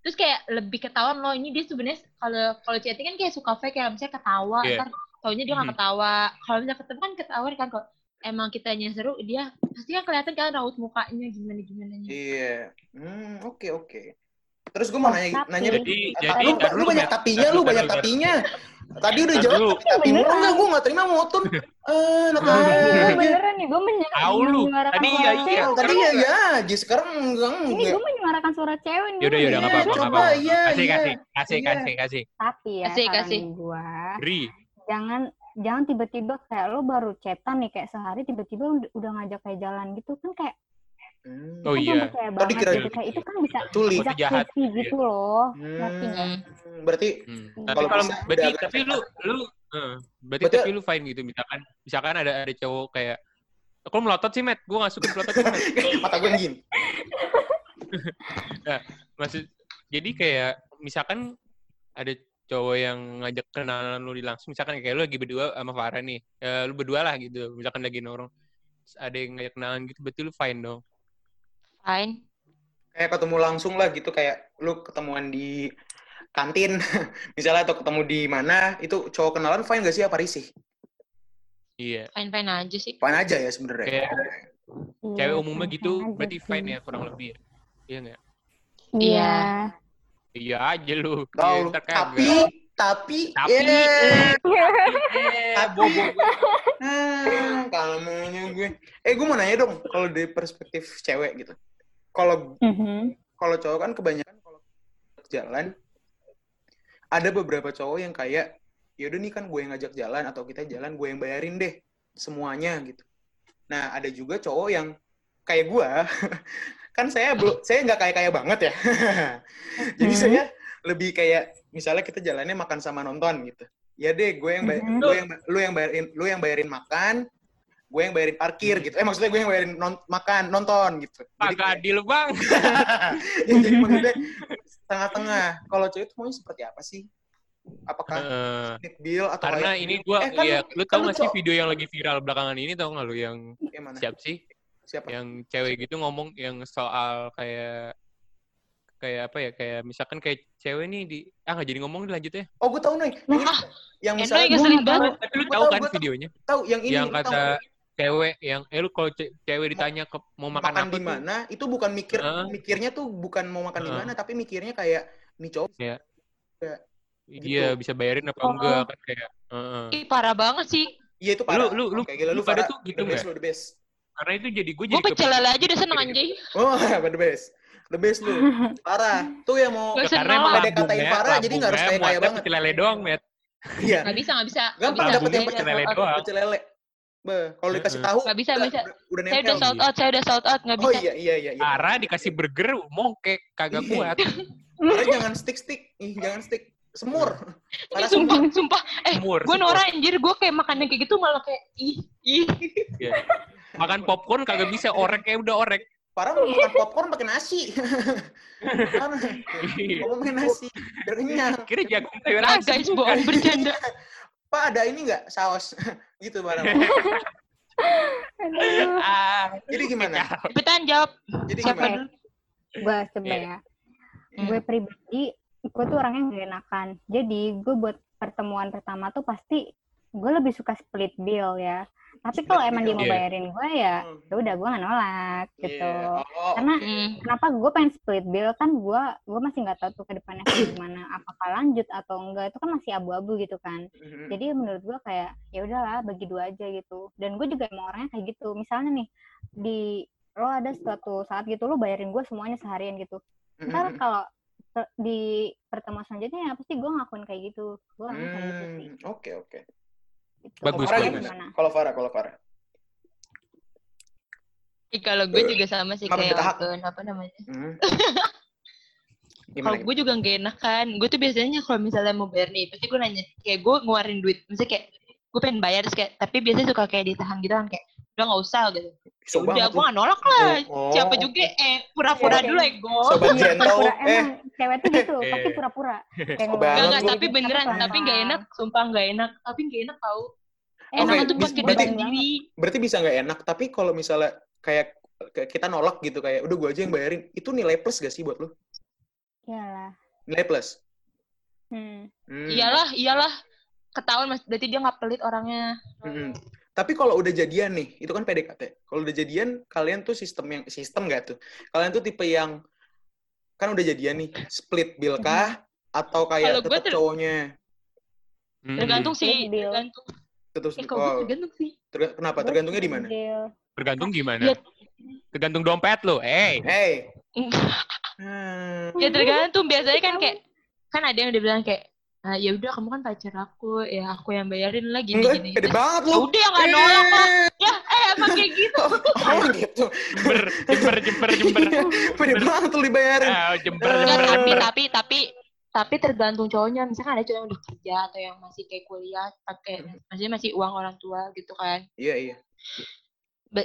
terus kayak lebih ketahuan loh ini dia sebenarnya kalau kalau chatting kan kayak suka fake kayak misalnya ketawa Iya. ntar taunya dia nggak Mhm. ketawa kalau misalnya ketemu kan ketahuan kan kalau emang kitanya seru dia pasti kan kelihatan kan raut mukanya gimana gimana iya hmm oke oke terus gue mau nanya Tapi- nanya Jadi, jadi lu, lu dulu, banyak tapinya lu banyak tapinya tadi udah jawab tapi tapi enggak gue gak terima motun eh beneran nih, gue menye- Tahu lu. menyuarakan Tadi suara iya, iya. cewek. tadi ya ya aja sekarang enggak Ini gue menyuarakan suara cewek nih. Yaudah, yaudah, nggak apa-apa, nggak Coba, apa-apa. iya, Kasih, iya. kasih, kasih, Iya. kasih, kasih. Tapi ya, Kasih, kasih. gue, Ri, jangan jangan tiba-tiba kayak lo baru chatan nih kayak sehari tiba-tiba udah, ngajak kayak jalan gitu kan kayak Hmm. Oh kan iya. percaya Tadi banget kira- gitu kayak itu kan bisa Itu jahat. creepy gitu loh Hmm. berarti Hmm. Kalau Tapi kalau bisa, berarti tapi lu lu eh, berarti Berarti- tapi lu fine gitu misalkan misalkan ada ada cowok kayak Kok melotot sih, Matt? Gue gak suka melotot [LAUGHS] mata gue gini [LAUGHS] Maksud, jadi kayak, misalkan ada cowok yang ngajak kenalan lu di langsung, misalkan kayak lu lagi berdua sama Farah nih, ya, lu berdua lah gitu, misalkan lagi nongkrong, ada yang ngajak kenalan gitu, berarti lu fine dong. Fine. kayak ketemu langsung lah gitu kayak lu ketemuan di kantin [LAUGHS] misalnya atau ketemu di mana itu cowok kenalan fine gak sih apa risih Iya. Fine-fine aja sih. fine aja ya sebenarnya Kayak Iya, cewek umumnya gitu, berarti fine ya, kurang lebih ya. Iya nggak? Iya. Iya aja lu. tahu ntar tapi tapi Tapi, yeah. Eh, [LAUGHS] bobo. ah, kalmanya gue eh gue mau nanya dong kalau dari perspektif cewek gitu kalau Mhm. kalau cowok kan kebanyakan kalau jalan ada beberapa cowok yang kayak yaudah nih kan gue yang ngajak jalan atau kita jalan gue yang bayarin deh semuanya gitu nah ada juga cowok yang kayak gue [LAUGHS] kan saya belum saya nggak kayak kaya banget ya [LAUGHS] jadi Mhm. saya lebih kayak misalnya kita jalannya makan sama nonton gitu ya deh gue yang bay- Mhm. lu yang lu yang bayarin lu yang bayarin makan gue yang bayarin parkir gitu eh maksudnya gue yang bayarin non- makan nonton gitu Jadi Agak kayak- adil, Bang. ya, [LAUGHS] jadi maksudnya tengah-tengah. Kalau cewek itu maunya seperti apa sih? Apakah split bill atau karena ini gua Eh, kan ya lu- kan tau gak sih video yang lagi viral belakangan ini tau gak lu yang mana? siap sih Siapa? yang cewek gitu ngomong yang soal kayak kayak apa ya kayak misalkan kayak cewek nih di ah nggak jadi ngomong lanjut ya Oh, gue tahu nih. Yang, ini, Ah, yang Endo misalnya yang gue ngeselin Gua banget. tapi lu tahu kan videonya tahu yang ini. yang kata cewek yang eh lu kalau ce- cewek ditanya ke mau makan, makan apa di mana itu bukan mikir Heeh. mikirnya tuh bukan mau makan di Heeh. mana tapi mikirnya kayak Ini cowok Iya, Gitu. bisa bayarin apa Oh. enggak kan kayak. heeh. Ih, parah banget sih. Iya itu parah. Lu- lu- lu- Kayak gila lu lu pada tuh gitu the best nggak? lu the best. Karena itu jadi gue Gue jadi pecel lele aja udah seneng anjay. Oh, [LAUGHS] the best. The best lu. [LAUGHS] Parah. Tuh yang mau Gak Ya, karena emang Ada lambungnya, katain parah, jadi nggak harus kayak-kayak muatnya banget. pecel lele doang, Met. iya. Gak bisa, gak bisa. Gak Gampang bisa. dapet yang pecel lele doang. Pecel lele. Kalau dikasih tahu Nggak bisa, udah, bisa. udah, Saya udah sold out, saya udah sold out. Gak Oh bisa. iya iya iya. iya. Parah dikasih burger, mongkek, kagak Iya. kuat. Parah jangan stick-stick. Ih, jangan stick. Semur. Ini sumpah, sumpah. Eh, gue. Nora anjir. Gue kayak makannya kayak gitu malah kayak, ih, ih. Iya. Makan popcorn kagak bisa, orek kayak udah orek. Parah mau makan popcorn pakai nasi. Parah. Iya. Mau makan nasi. Biar kenyang. Kira jagung sayur asin. guys, bohong bercanda. [LAUGHS] Pak ada ini nggak saus? [LAUGHS] gitu. Aduh. Ah, Jadi gimana? Cepetan jawab. Jadi Siapa gimana? dulu? gue coba Iya. ya Hmm. gue pribadi gue tuh orangnya gak enakan jadi gue buat pertemuan pertama tuh pasti gue lebih suka split bill ya tapi kalau emang dia mau Iya. bayarin gue ya Hmm. ya udah gue gak nolak gitu Iya. Oh, karena Hmm. kenapa gue pengen split bill kan gue gue masih nggak tahu tuh ke depannya gimana apakah lanjut atau enggak itu kan masih abu-abu gitu kan mhm. jadi menurut gue kayak ya udahlah bagi dua aja gitu dan gue juga emang orangnya kayak gitu misalnya nih di lo ada suatu saat gitu lo bayarin gue semuanya seharian gitu ntar kalau di pertemuan selanjutnya ya pasti gue ngakuin kayak gitu gue orangnya kayak gitu sih Hmm, Oke oke. Bagus, Farah bagus. Kalau Farah, kalau Farah. Ih, Kalau gue juga sama sih Maaf, kayak. Otun, apa namanya? Hmm. [LAUGHS] Kalau gue juga gak enak kan. Gue tuh biasanya kalau misalnya mau bayar nih, pasti gue nanya. Kayak gue ngeluarin duit. Misalnya kayak, gue pengen bayar, terus kayak, tapi biasanya suka kayak ditahan gitu kan. Kayak, udah gak usah gitu. Ya So udah, gue gak nolak lah. Oh, Siapa juga, eh, pura-pura Oke. dulu ego. Sobat Iya, gentle. pura-pura. Eh, emang cewek tuh gitu Eh. [LAUGHS] pasti pura-pura Enggak, enggak, tapi beneran. pelan-pelan. Tapi gak enak. Sumpah gak enak. Tapi gak enak tau. Eh, Enak Oke, tuh pakai berarti- sendiri. berarti bisa nggak enak. Tapi kalau misalnya kayak kita nolak gitu kayak udah gue aja yang bayarin, itu nilai plus gak sih buat lu? iyalah Nilai plus. hmm. Hmm. Iyalah, iyalah. Ketahuan mas, berarti dia gak pelit orangnya. Mm-mm. Tapi kalau udah jadian nih, itu kan PDKT. Kalau udah jadian, kalian tuh sistem yang sistem gak tuh? Kalian tuh tipe yang kan udah jadian nih, split bill kah? Atau kayak tetap ter- cowoknya Hmm. Tergantung sih, tergantung. tetap Eh, Oh, tergantung sih. terga- kenapa? Gue Tergantungnya di mana? Tergantung gimana? Iya. Tergantung dompet lo. Eh, Hey. [LAUGHS] Hmm. ya tergantung biasanya kan kayak kan ada yang udah bilang kayak ah, ya udah kamu kan pacar aku. Ya aku yang bayarin lah gini gini pede banget lu. udah ya nggak nolak lah. Ya eh emang kayak gitu. Oh, gitu. jember, jember, jember, jember. Pede banget lu dibayarin. Ah, jember, jember, tapi tapi tapi tapi tergantung cowoknya. Misalkan ada cowok yang udah kerja atau yang masih kayak kuliah pakai maksudnya masih uang orang tua gitu kan. Iya, iya.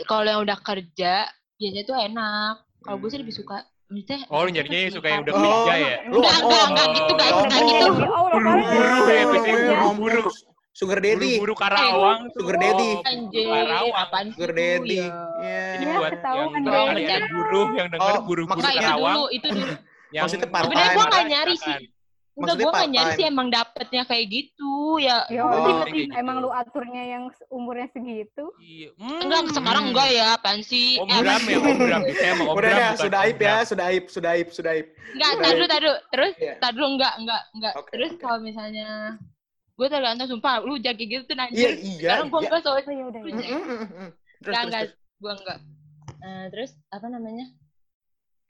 Kalau yang udah kerja biasanya tuh enak. Kalau gue sih lebih suka maksudnya Oh, nyarinya suka yang udah Oh, kerja ya? Lu Enggak, enggak, enggak gitu, guys, Oh, enggak gitu. Buru-buru ya, buru-buru. Sugar daddy. Buru-buru Karawang. Sugar daddy. Oh, anjir Karawang. apaan sih Sugar daddy. ya. Iya. Ini buat ketahuan yang ya, buruh, yang denger Oh, buru-buru Enggak, itu Karawang. dulu itu dulu Yang Maksudnya part Sebenarnya time. gue nggak nyari sih. Enggak, gue nggak nyari sih emang dapetnya kayak gitu. Ya, Ya Oh. Berarti gitu. emang lu aturnya yang umurnya segitu. Iya. Hmm. enggak sekarang enggak ya, apaan sih? Om Eh, Bram ya, Om Bram. Saya [LAUGHS] emang Om Udah bukan sudah aib ya, sudah aib, sudah aib, sudah aib. Enggak, tadu ya. tadu. Terus Iya. tadu enggak, enggak, enggak. Oke, Terus oke. kalau misalnya gue tergantung sumpah lu kayak gitu tuh Iya, anjir. iya. Sekarang gue iya. enggak soalnya Oh ya udah. Ya. Terus, enggak gue enggak. Eh, terus apa namanya?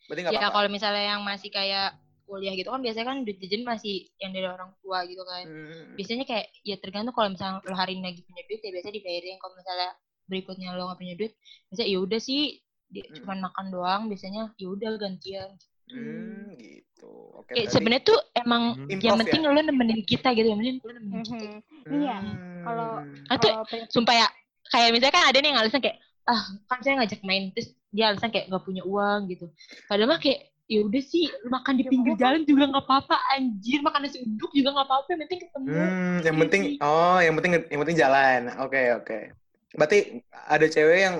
Berarti Ya kalau misalnya yang masih kayak kuliah gitu kan biasanya kan duit jajan masih yang dari orang tua gitu kan. Hmm. biasanya kayak ya tergantung kalau misalnya lo hari ini lagi punya duit ya biasanya dibayarin kalau misalnya berikutnya lo nggak punya duit biasanya ya udah sih dia Mm. cuman makan doang biasanya ya udah gantian Hmm, gitu. Oke. kayak berarti- sebenarnya tuh emang Hmm. yang penting lo nemenin kita gitu yang penting lo nemenin kita Mhm. Iya, Hmm. kalau Ah, kalau sumpah ya kayak misalnya kan ada nih yang alasan kayak ah kan saya ngajak main terus dia alasan kayak nggak punya uang gitu padahal mah kayak ya udah sih lu makan di Ya pinggir jalan juga nggak apa-apa anjir makan nasi uduk juga nggak apa-apa yang penting ketemu Hmm, yang Iya penting sih. oh, yang penting yang penting jalan. Oke, oke. Berarti ada cewek yang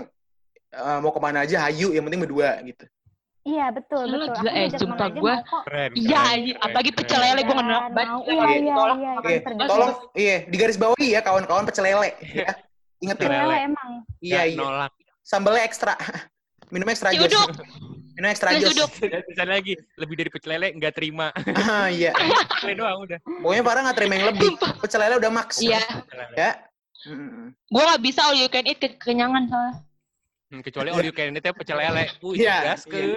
eh, mau ke mana aja hayu, yang penting berdua gitu. Iya betul Lu betul. gila, Aku eh, sumpah aja. Keren. iya anjir keren, apalagi pecel lele gue Kan, ngenalak banget Iya iya iya. Iya. Tolong, iya, di garis bawahi ya kawan-kawan pecel lele. Ya. Ingetin. Pecel lele. Emang. Iya, Nggak iya. Nolak. Sambalnya ekstra. [LAUGHS] Minumnya ekstra uduk. [LAUGHS] Ini extra Terus jos. bisa lagi lebih dari pecel lele nggak terima. Ah, iya. [LAUGHS] Pecel doang udah. Pokoknya Farah nggak terima yang lebih. Pecel lele udah max. Iya. Ya. Mm-mm. Gue gak bisa all you can eat ke- kenyangan soalnya. Hmm, kecuali all you can eat pecel lele. Uh, Iya, gas ke.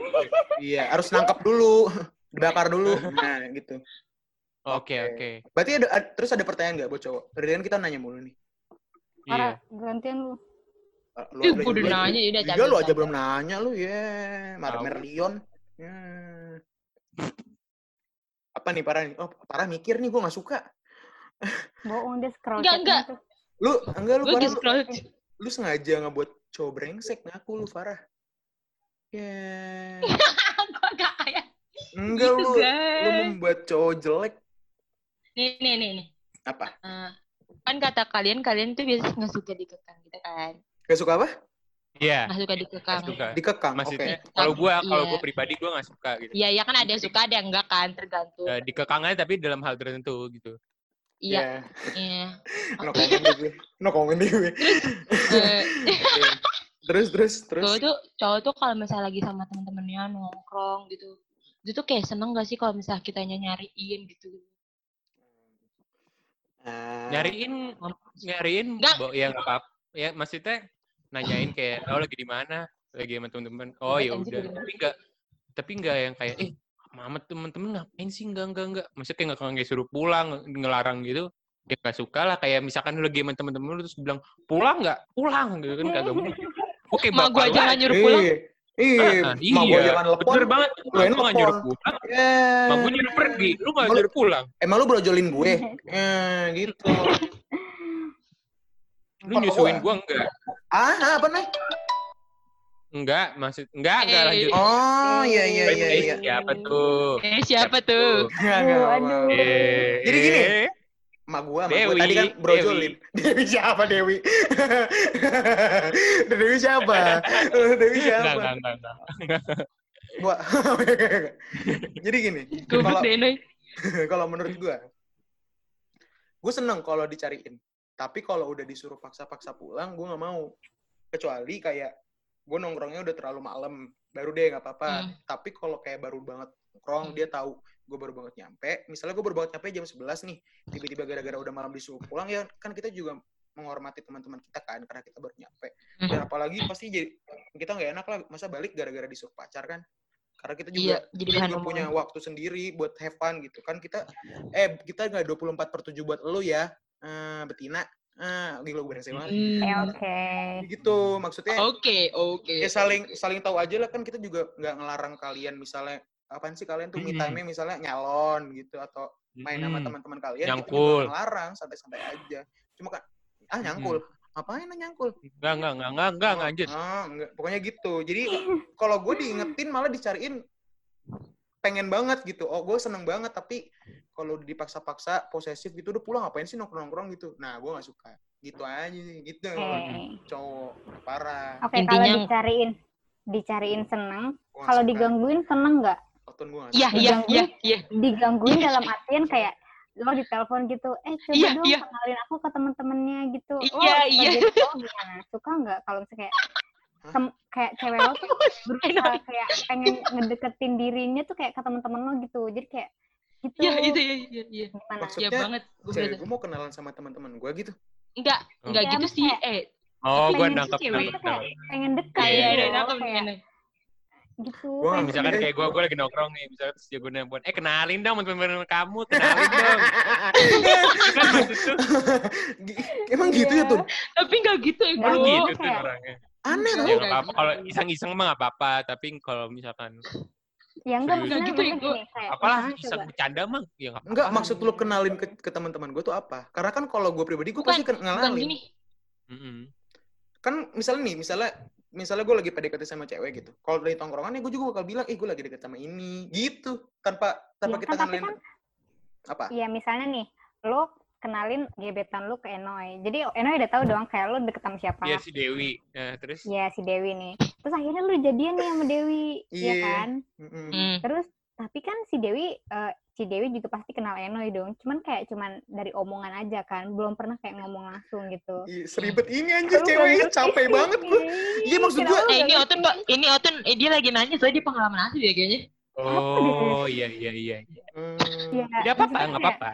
Iya, harus nangkap dulu. Dibakar dulu. Nah, gitu. Oke, Oke. oke. Berarti ada, ad- terus ada pertanyaan nggak buat cowok? Dari kan kita nanya mulu nih. Iya. Gantian lu. Ah, Ih, gue udah nanya, ya udah Iya, lu aja belum nanya lu, ya. Mar Tahu. Merlion. Ya. Apa nih parah nih? Oh, parah mikir nih, gue nggak suka. Bohong dia scroll Enggak, enggak. Lu, enggak lu, Gue parah, di lu, scroll. lu sengaja ngebuat cowok brengsek ngaku lu, Farah. Ya. [LAUGHS] Gue gak kayak Enggak gitu, lu, lu guys. membuat cowok jelek. Nih, nih, nih, nih. Apa? Eh, kan kata kalian, kalian tuh biasa nggak suka dikekang gitu kan. Gak suka apa? Iya. Nggak suka dikekang. Nggak suka. Dikekang, oke. Maksudnya kalau gua kalau Iya. gua pribadi gua nggak suka gitu. Iya, iya kan ada yang suka, ada yang enggak kan, tergantung. Eh, dikekang aja tapi dalam hal tertentu gitu. Iya, Ya. iya. [LAUGHS] No comment gue. No comment gue. Eh, Terus, terus, terus. cowok tuh cowok tuh kalau misalnya lagi sama temen-temennya nongkrong gitu itu tuh kayak seneng gak sih kalau misalnya kitanya nyariin gitu Ah, Nyariin nyariin Nggak. bo- ya nggak apa ya maksudnya nanyain kayak oh lagi di mana? Lagi sama temen-temen. Oh Iya, ya anjir, udah. tapi enggak tapi enggak yang kayak eh mama temen-temen ngapain sih? Enggak enggak enggak maksudnya kayak nggak kayak suruh pulang ngelarang gitu. Ya nggak suka lah. Kayak misalkan lu lagi sama temen-temen lu terus bilang pulang nggak? Pulang gitu kan kagak mungkin oke mak gua aja nggak nyuruh pulang. Iya, iya, Ah, mak gue iya. jangan telepon. bener banget. Lu lu nggak nyuruh pulang. Ya. mak gue nyuruh pergi. Lu nggak Emang lu- nyuruh pulang. Emang lu brojolin gue? [LAUGHS] Eh, gitu. Lu nyusuin gua enggak Ah, apa nih? enggak maksud enggak enggak Eh, lanjut Oh, iya, iya, iya, Eh, iya. siapa tuh eh siapa tuh Enggak, enggak, Aduh. Eh, Jadi gini. eh. Mak gue, mak gue Dewi, tadi kan brojolin. [LAUGHS] Dewi, siapa Dewi? [LAUGHS] Dewi siapa? [LAUGHS] Dewi siapa? enggak, enggak, enggak. Gua. Jadi gini, kalau kalau menurut gua, gue seneng kalau dicariin. Tapi kalau udah disuruh paksa-paksa pulang, gue nggak mau. Kecuali kayak gue nongkrongnya udah terlalu malam, baru deh nggak apa-apa. Hmm. Tapi kalau kayak baru banget nongkrong, dia tahu gue baru banget nyampe. Misalnya gue baru banget nyampe jam 11 nih, tiba-tiba gara-gara udah malam disuruh pulang, ya kan kita juga menghormati teman-teman kita kan, karena kita baru nyampe. Hmm. Dan apalagi pasti jadi kita nggak enak lah, masa balik gara-gara disuruh pacar kan. Karena kita iya juga jadi kita juga punya waktu sendiri buat have fun gitu kan kita eh kita nggak 24 per 7 buat lu ya eh betina ah gila gue beresek banget Hmm. Oke, oke. gitu maksudnya oke oke ya saling saling tahu aja lah kan kita juga nggak ngelarang kalian misalnya apaan sih kalian tuh me Mm-mm. time misalnya nyalon gitu atau main sama Mm. teman-teman kalian kita Nyangkul. juga nggak ngelarang santai-santai aja cuma kan ah nyangkul apain lah nyangkul Enggak, enggak, enggak, enggak, enggak, enggak. Ah, enggak. Pokoknya gitu. Jadi [LAUGHS] kalau gue diingetin malah dicariin pengen banget gitu. Oh, gue seneng banget. Tapi kalau dipaksa-paksa posesif gitu, udah pulang ngapain sih nongkrong-nongkrong gitu. Nah, gue nggak suka. Gitu aja sih. Gitu. Oke. Cowok. Parah. Oke, kalau Intinya- dicariin, dicariin seneng. Kalau digangguin seneng nggak? Oton gue nggak iya suka. iya Digangguin. iya iya Digangguin dalam artian kayak lo ditelepon gitu, eh coba Iya, dong iya. kenalin aku ke temen-temennya gitu. Iya, iya. sebagai cowok gimana? Suka nggak kalau misalnya kayak tem- kayak cewek lo tuh [LAUGHS] berusaha kayak pengen ngedeketin dirinya tuh kayak ke temen-temen lo gitu. Jadi kayak gitu. iya itu iya iya iya Gimana? Maksudnya, iya banget Gua Cewek gue mau kenalan sama teman-teman gue gitu. enggak enggak Ya, gitu sih kayak- eh Oh, gue nangkep, cewek tuh pengen dekat Iya, iya iya, gitu iya loh, nangkep gitu. Gua pengen Misalkan Eh. kayak gue, gue lagi nongkrong nih, misalnya terus dia gue nelfon, eh kenalin dong temen-temen kamu, kenalin dong. [LAUGHS] kan maksud tuh, Emang gitu ya Iya. tuh? tapi enggak gitu ya Nggak bro gitu tuh kayak- orangnya. Aneh Enggak. Ya nggak kayak apa-apa, gitu. kalau iseng-iseng mah nggak apa-apa, tapi kalau misalkan, Ya enggak maksudnya Gitu ya, kayak apalah coba, bercanda mah, ya nggak Enggak, apa-apa. maksud lu kenalin ke, ke teman-teman gue tuh apa? Karena kan kalau gue pribadi gue pasti ken- bukan gini kan misalnya nih, misalnya misalnya gue lagi PDKT sama cewek gitu. Kalau dari tongkrongan ya gue juga bakal bilang, "Eh, gue lagi deket sama ini." Gitu. Tanpa tanpa Ya, kita kan, kenalin apa? Iya misalnya nih, lo kenalin gebetan lo ke Enoy. Jadi Enoy udah tahu dong kayak lo deket sama siapa. Iya si Dewi, nah, terus Iya si Dewi nih. Terus akhirnya lo jadian nih sama Dewi, iya Iya. kan? Hmm. Terus tapi kan si Dewi eh, si Dewi juga pasti kenal Enoy dong. Cuman kayak cuman dari omongan aja kan, belum pernah kayak ngomong langsung gitu. Ih, seribet ini anjir Lu ceweknya capek banget gue. Iya, maksud Kenapa gua- lu Eh ini Otun ini Otun eh, dia lagi nanya soalnya dia pengalaman asli ya kayaknya. Oh, iya iya iya. Hmm, Iya, Tidak apa-apa, nggak apa-apa.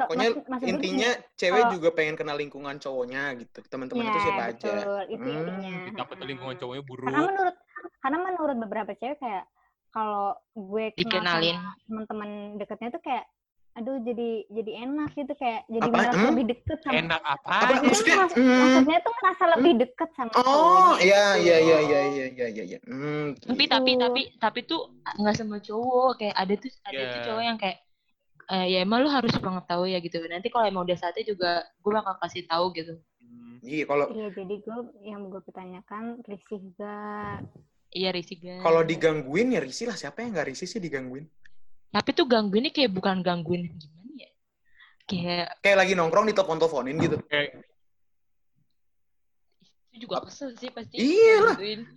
Ke- Pokoknya gue tuh intinya cewek kalau- juga pengen kenal lingkungan cowoknya gitu. Teman-teman itu Iya, siapa aja. betul, itu Hmm, intinya. Takut lingkungan cowoknya buruk. Karena menurut karena menurut beberapa cewek kayak kalau gue kenal Dikenalin. sama teman-teman dekatnya tuh kayak aduh jadi jadi enak gitu kayak jadi Apa? merasa Hmm? lebih deket sama Enak apa? Apa? Maksudnya, mas- hmm. maksudnya tuh merasa lebih deket sama Oh, iya gitu. iya iya iya iya iya iya. iya. Hmm, Tapi gitu. tapi Gitu. tapi tapi tuh nggak semua cowok kayak ada tuh ada tuh Iya. cowok yang kayak eh, ya emang lu harus banget tahu ya gitu. Nanti kalau emang udah saatnya juga gue bakal kasih tahu gitu. Hmm. Iya, kalau Iya, jadi gue yang gue pertanyakan risih gak? Iya risih guys. kalau digangguin ya risih lah. Siapa yang nggak risih sih digangguin? Tapi tuh gangguinnya kayak bukan gangguin gimana ya? Kayak Kayak lagi nongkrong di telepon-teleponin gitu. Kayak itu juga kesel sih pasti. Iya lah.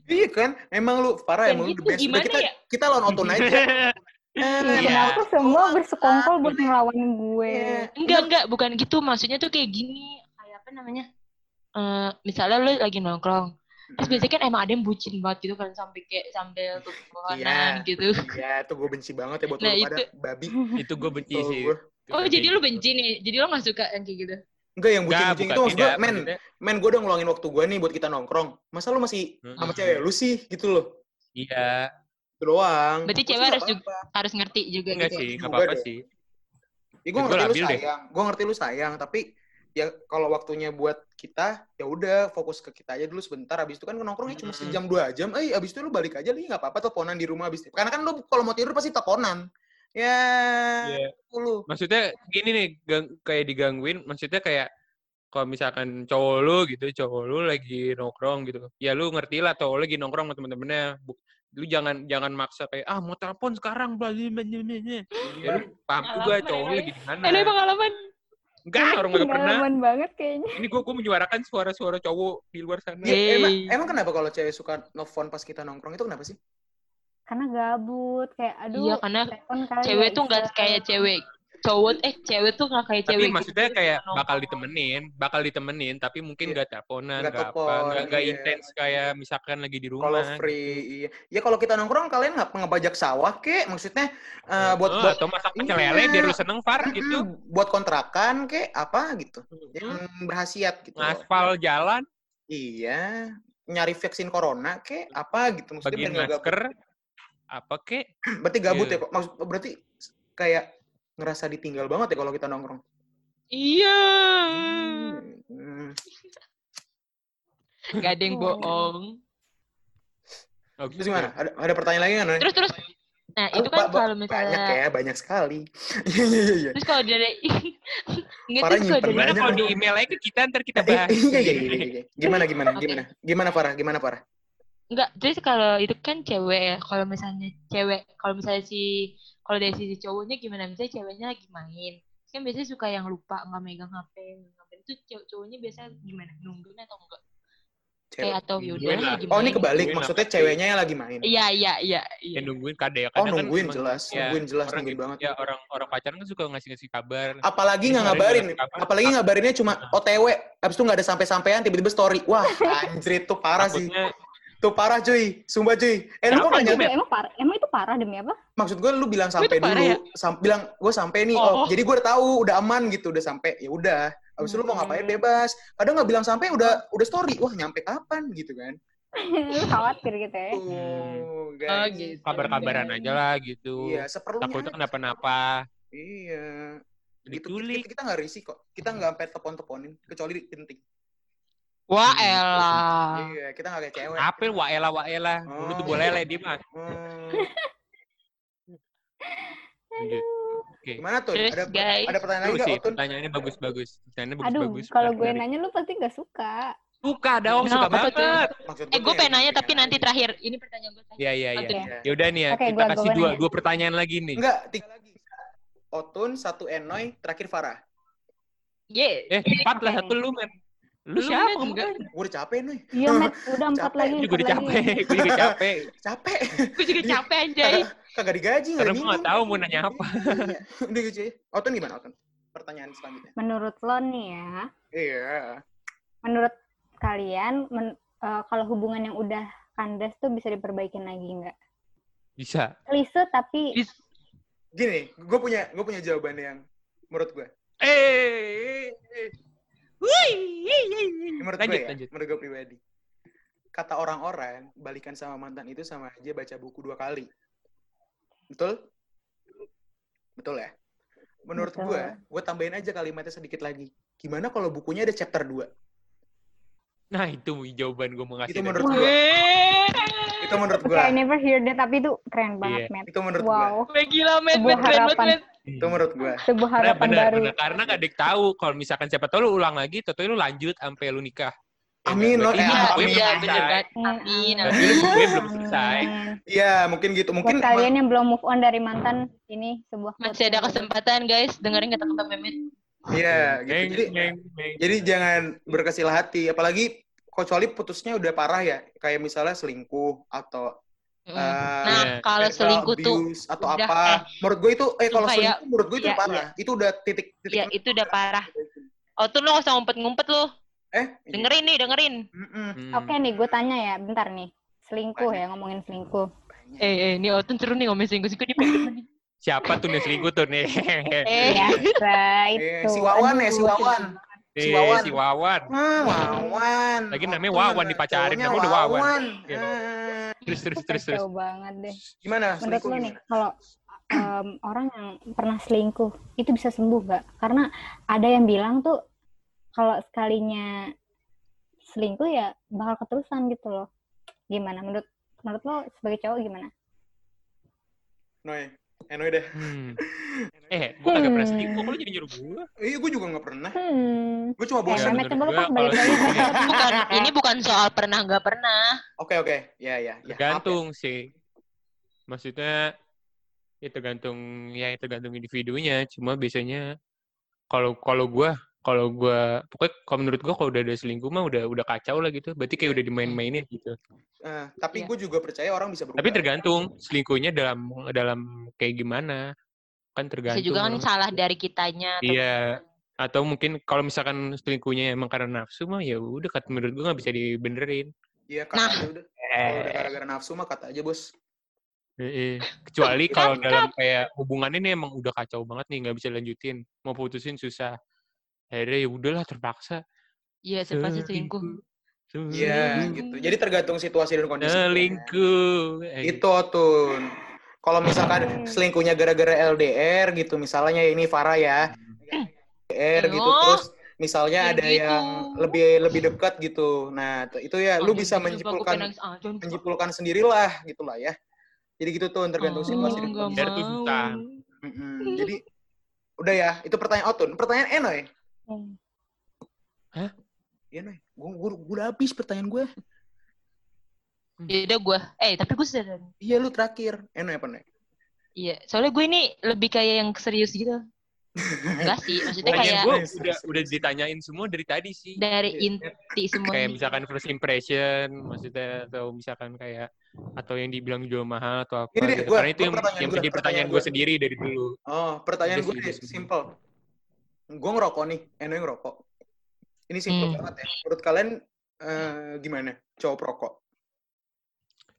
Iya kan? Emang lu parah Dan emang lu itu the best. Gimana kita ya? kita lawan Otun aja. [LAUGHS] Eh, Iya. Kenapa semua bersekongkol buat ngelawan gue? Iya. Enggak enggak bukan gitu. Maksudnya tuh kayak gini. Kayak apa namanya? Eh misalnya lu lagi nongkrong. Terus biasanya kan emang ada yang bucin banget gitu kan sampai kayak sambil teleponan Iya. gitu. Iya, tuh gue benci banget ya buat Nah, lu pada itu- babi. itu gue benci Tuh, sih. gua. Oh jadi lu benci nih. Jadi lu gak suka yang kayak gitu. Enggak yang bucin-bucin itu maksud gue, men, men gue udah ngeluangin waktu gue nih buat kita nongkrong. Masa lu masih sama cewek lu sih gitu loh. Iya, Itu doang. Berarti cewek harus juga harus ngerti juga enggak gitu. sih, Juga enggak apa-apa sih. Ya gue Gua ngerti lu sayang. Gue ngerti lu sayang, tapi ya kalau waktunya buat kita ya udah fokus ke kita aja dulu sebentar habis itu kan nongkrongnya cuma Hmm. sejam dua jam eh habis itu lu balik aja nih nggak apa-apa teleponan di rumah habis itu karena kan lu kalau mau tidur pasti teleponan ya Iya. lu Maksudnya gini nih, gang- kayak digangguin, maksudnya kayak kalau misalkan cowok lu gitu, cowok lu lagi nongkrong gitu. Ya lu ngerti lah cowok lu lagi nongkrong sama temen-temennya. Lu jangan jangan maksa kayak ah mau telepon sekarang bla bla bla, bla, bla, bla." Ya lu paham juga Pengalaman, cowok lu lagi di mana. Ini pengalaman. Enggak, orang nggak pernah. Pengalaman banget kayaknya. Ini gue gue menyuarakan suara-suara cowok di luar sana. Ya, emang emang kenapa kalau cewek suka nelfon pas kita nongkrong itu kenapa sih Karena gabut, kayak aduh. Iya karena cewek tuh nggak kayak cewek. Cowok eh cewek tuh nggak kayak Tapi cewek. maksudnya gitu, kayak nongkrong. bakal ditemenin, bakal ditemenin, tapi mungkin Iya. nggak teleponan, Nggak apa, telepon, nggak iya. intens kayak misalkan lagi di rumah. kalau free iya ya kalau kita nongkrong kalian nggak ngebajak sawah kek maksudnya eh, buat Eh, buat atau masak pecel Iya. lele biar lu seneng far gitu. Mm-mm, buat kontrakan kek apa gitu yang berhasiat gitu loh. Ngaspal jalan, iya nyari vaksin corona kek apa gitu maksudnya bagian nggak gabut. masker, apa kek? [CLEARS THROAT] berarti gabut Iya. ya kok maksud berarti kayak ngerasa ditinggal banget ya kalau kita nongkrong Iya. Hmm, Gak ada yang bohong. Oh, terus gimana ada, ada pertanyaan lagi kan? Terus terus. Nah Oh, itu kan ba- kalau misalnya. banyak ya banyak sekali [LAUGHS] iya iya iya iya Terus kalau dari [LAUGHS] Nggak, kalau nyimpen Gimana banyak kalau kan? di email aja ke kita ntar kita Eh, bahas. iya, iya, iya, iya, iya. Gimana, gimana, Oke. gimana? Gimana, Farah? Gimana, Farah? Enggak, terus kalau itu kan cewek ya. Kalau misalnya cewek, kalau misalnya si kalau dari sisi cowoknya gimana? Misalnya ceweknya lagi main. Kan biasanya suka yang lupa nggak megang HP, ngapain itu cowok cowoknya biasa gimana? Nungguin atau enggak? Cewek. Kayak atau yaudah Oh, ini kebalik. Nungguin Maksudnya apa ceweknya yang lagi main. Iya, iya, iya, iya. Ya nungguin kade ya. Oh, kan nungguin emang- jelas. ya, Nungguin jelas, orang nungguin banget. Ya orang orang pacaran kan suka ngasih-ngasih kabar. Apalagi nggak ngabarin. kabar. Apalagi ngabarinnya cuma OTW. Abis itu nggak ada sampai-sampean, tiba-tiba story. Wah, anjir itu parah sih. Tuh parah cuy. Sumpah cuy. Eh, lu kok itu, nyampe? Emang parah, emang itu parah demi apa? Maksud gue lu bilang sampai dulu. ya? Sam- bilang gue sampai nih. Oh. Oh, jadi gue udah tahu, udah aman gitu, udah sampai. Ya udah. Abis itu lu mau ngapain Hmm. bebas. Kadang nggak bilang sampai udah udah story. Wah, nyampe kapan gitu kan? [LAUGHS] Lu khawatir gitu ya. Oh, guys. gitu. kabar-kabaran aja lah gitu. Iya, seperlunya. Takutnya kenapa-napa. Iya. Gitu, kita, kita nggak risih kok. Kita nggak sampai telepon-teleponin, kecuali penting. Wah, Hmm, elah. Iya, kita nggak kayak cewek. Apel waela waela. Dulu tuh Oh. boleh lele di mah. Gimana tuh? Terus, ada, guys. ada pertanyaan lagi sih, pertanyaannya bagus-bagus. Pertanyaannya Aduh, bagus-bagus. kalau gue Menarik. nanya lu pasti gak suka. Suka dong, Nah, suka tuh? banget. Maksud Eh, gue tuh pengen nanya pengen tapi nanti terakhir. Ini pertanyaan gue terakhir. Iya, iya, iya. Yaudah nih ya, Oke, kita gua- kasih gua dua, nanya. dua pertanyaan lagi nih. Enggak, tiga lagi. Otun, satu Enoy, terakhir Farah. Ye. Eh, empat lah, satu lu, men. Lu Lu siapa? Kamu kan? Gue udah capek nih. Iya, Met. [LAUGHS] Udah empat Capek. lagi. Gue juga udah capek. Gue juga [LAUGHS] capek. Capek. Gue juga capek anjay. Kagak, kagak digaji, nggak Karena gue gak tahu mau nanya apa. Iya. [LAUGHS] Udah gitu ya. Otun gimana, Otun? Pertanyaan selanjutnya. Menurut lo nih ya, Iya. menurut kalian men- eh, kalau hubungan yang udah kandas tuh bisa diperbaikin lagi nggak? Bisa. Klise tapi Bis- Gini, gue punya gue punya jawaban yang menurut gue. Eh. eh. Wih. Menurut Lanjut, gue ya, lanjut. menurut gue pribadi. Kata orang-orang, balikan sama mantan itu sama aja baca buku dua kali. Betul? Betul ya? Menurut Betul. gue, gue tambahin aja kalimatnya sedikit lagi. Gimana kalau bukunya ada chapter 2? Nah itu jawaban gue mau ngasih. Itu menurut gue. Itu menurut gue. I never hear that, tapi itu keren banget, Iya. Matt. Itu menurut gue. Wow, Gue gila, Sebuah Met, keren banget, harapan. Met. Itu menurut gue. sebuah Karena harapan benar, baru. benar. Karena gak ada yang tahu kalau misalkan siapa tahu lu ulang lagi, tentu lu lanjut sampai lu nikah. Ya Amin, nggak? lo- Berarti eh, amin. Iya, bener Amin, gue belum selesai. Amin. Iya, mungkin gitu. Mungkin Buat kalian yang belum move on dari mantan, ini sebuah Masih ada kesempatan, guys. Dengerin kata-kata Memet. Iya, gitu. Jadi jadi jangan berkecil hati, apalagi kecuali putusnya udah parah ya, kayak misalnya selingkuh atau Mm. eh, Nah, Iya. kalau selingkuh tuh atau udah, apa. eh, menurut gue itu eh kalau ya. selingkuh menurut gue itu Iya, parah. Itu udah titik titik. ya itu udah parah. Oh, tuh lo gak usah ngumpet-ngumpet lo. Eh. Dengerin nih, dengerin. Hmm. Oke nih, gue tanya ya, bentar nih. Selingkuh ya, ngomongin selingkuh. Eh, eh, ini Otun seru nih ngomongin selingkuh-selingkuh nih. nih. Siapa tuh nih selingkuh tuh nih? [LAUGHS] [LAUGHS] Eh, Biasa Eh, itu. si Wawan ya, si Aduh, Wawan. Eh, Wawan. si Wawan. Ah, Wawan. Lagi namanya Wawan dipacarin, namanya udah Wawan. Iya. Ah. Terus terus terus terus. Kacau banget deh. Gimana? Menurut lo nih, kalau em, orang yang pernah selingkuh, itu bisa sembuh nggak? Karena ada yang bilang tuh, kalau sekalinya selingkuh ya bakal keterusan gitu loh. Gimana? Menurut menurut lo sebagai cowok gimana? Noy. Eh, Noy deh. Hmm. [LAUGHS] Eh, gue kagak pernah Hmm. selingkuh, kok lu jadi nyuruh gue? Iya, gue juga nggak pernah. Hmm. Gue cuma Eh, bosan. lagi. Mehmet. bukan, ini bukan soal pernah nggak pernah. Oke, oke. Ya, ya. ya. Tergantung sih. Maksudnya ya tergantung ya tergantung individunya. Cuma biasanya kalau kalau gua kalau gua pokoknya kalau menurut gua kalau udah ada selingkuh mah udah udah kacau lah gitu. Berarti kayak udah dimain-mainin gitu. Eh, tapi Iya. gue juga percaya orang bisa berubah. Tapi tergantung selingkuhnya dalam dalam kayak gimana. Kan Bisa tergantung. juga kan salah dari kitanya. atau- Iya. Atau mungkin kalau misalkan selingkuhnya emang karena nafsu mah ya udah kata menurut gua nggak bisa dibenerin. Iya, kata Nah. udah. Kalau udah Eh, gara-gara nafsu mah kata aja, Bos. eh, eh. Kecuali kalau dalam kayak hubungan ini emang udah kacau banget nih nggak bisa lanjutin, mau putusin susah. Akhirnya ya udahlah terpaksa. Iya, terpaksa selingkuh. Iya, Selingkuh. gitu. Jadi tergantung situasi dan kondisi. Selingkuh. Eh, Itu tuh. Kalau misalkan selingkuhnya gara-gara LDR gitu, misalnya ini Farah ya. LDR gitu Oh, terus misalnya ada gitu. yang lebih lebih dekat gitu. Nah, itu ya lu Anjing, bisa menyimpulkan pengen nangis. Ah, jangan. menyimpulkan sendirilah gitulah ya. Jadi gitu tuh tergantung Oh, situasi dan kondisi. Jadi udah ya, itu pertanyaan Otun. Pertanyaan Enoy. Hmm. Iya, Noy. Gue udah habis pertanyaan gue. Ya udah gue. Eh, tapi gue sudah. Iya, lu terakhir. Enoy apa, Noy? Iya, soalnya gue ini lebih kayak yang serius gitu. Enggak sih, maksudnya kayak gue udah udah ditanyain semua dari tadi sih. dari inti semua. Kayak misalkan first impression, maksudnya atau misalkan kayak atau yang dibilang jual mahal atau apa Ini deh, gitu. gua- Karena itu gua yang, pertanyaan yang gua, jadi pertanyaan gue sendiri dari dulu. Oh, pertanyaan gue sih. simple. Gue ngerokok nih, Enoy ngerokok. Ini simple Hmm. banget ya. Menurut kalian eh, gimana? Cowok perokok?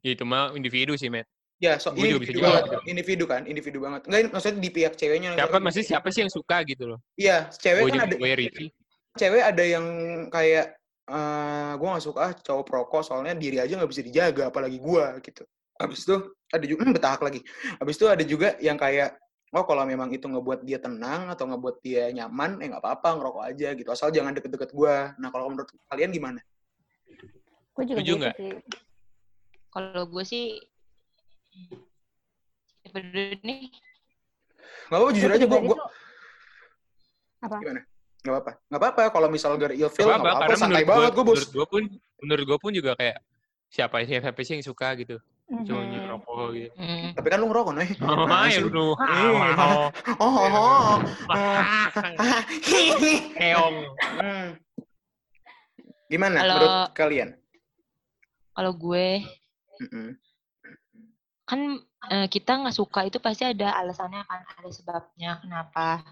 Ya, itu mah individu sih, Matt. Ya, so ini juga bisa individu jawab banget. Individu kan, individu banget. Enggak, maksudnya di pihak ceweknya. Siapa masih siapa sih yang suka gitu loh? Iya, cewek Gue kan juga ada. Ricky. Cewek ada yang kayak eh gue gak suka ah, cowok perokok soalnya diri aja nggak bisa dijaga, apalagi gue gitu. Habis itu ada juga hmm, betahak lagi. Habis itu ada juga yang kayak oh kalau memang itu ngebuat dia tenang atau ngebuat dia nyaman, eh nggak apa-apa ngerokok aja gitu. Asal jangan deket-deket gue. Nah kalau menurut kalian gimana? Gue juga gitu nggak? sih. Kalau gue sih siapa dulu nih? Gak apa-apa jujur aja gue gue Apa? gimana? Gak apa-apa. Gak apa-apa kalau misal ilfil Gak gak apa, apa-apa. Santai menurut banget gue, gue bos. menurut gue pun, menurut gue pun juga kayak siapa sih siapa sih yang suka gitu, cuma Mhm. gitu. Hmm. Tapi kan lu ngerokok nih. Oh, ya lu. Oh, oh, oh. Keong. Hmm. Gimana menurut kalian? Kalau gue Mm-mm. kan eh, kita nggak suka itu pasti ada alasannya kan, ada sebabnya kenapa.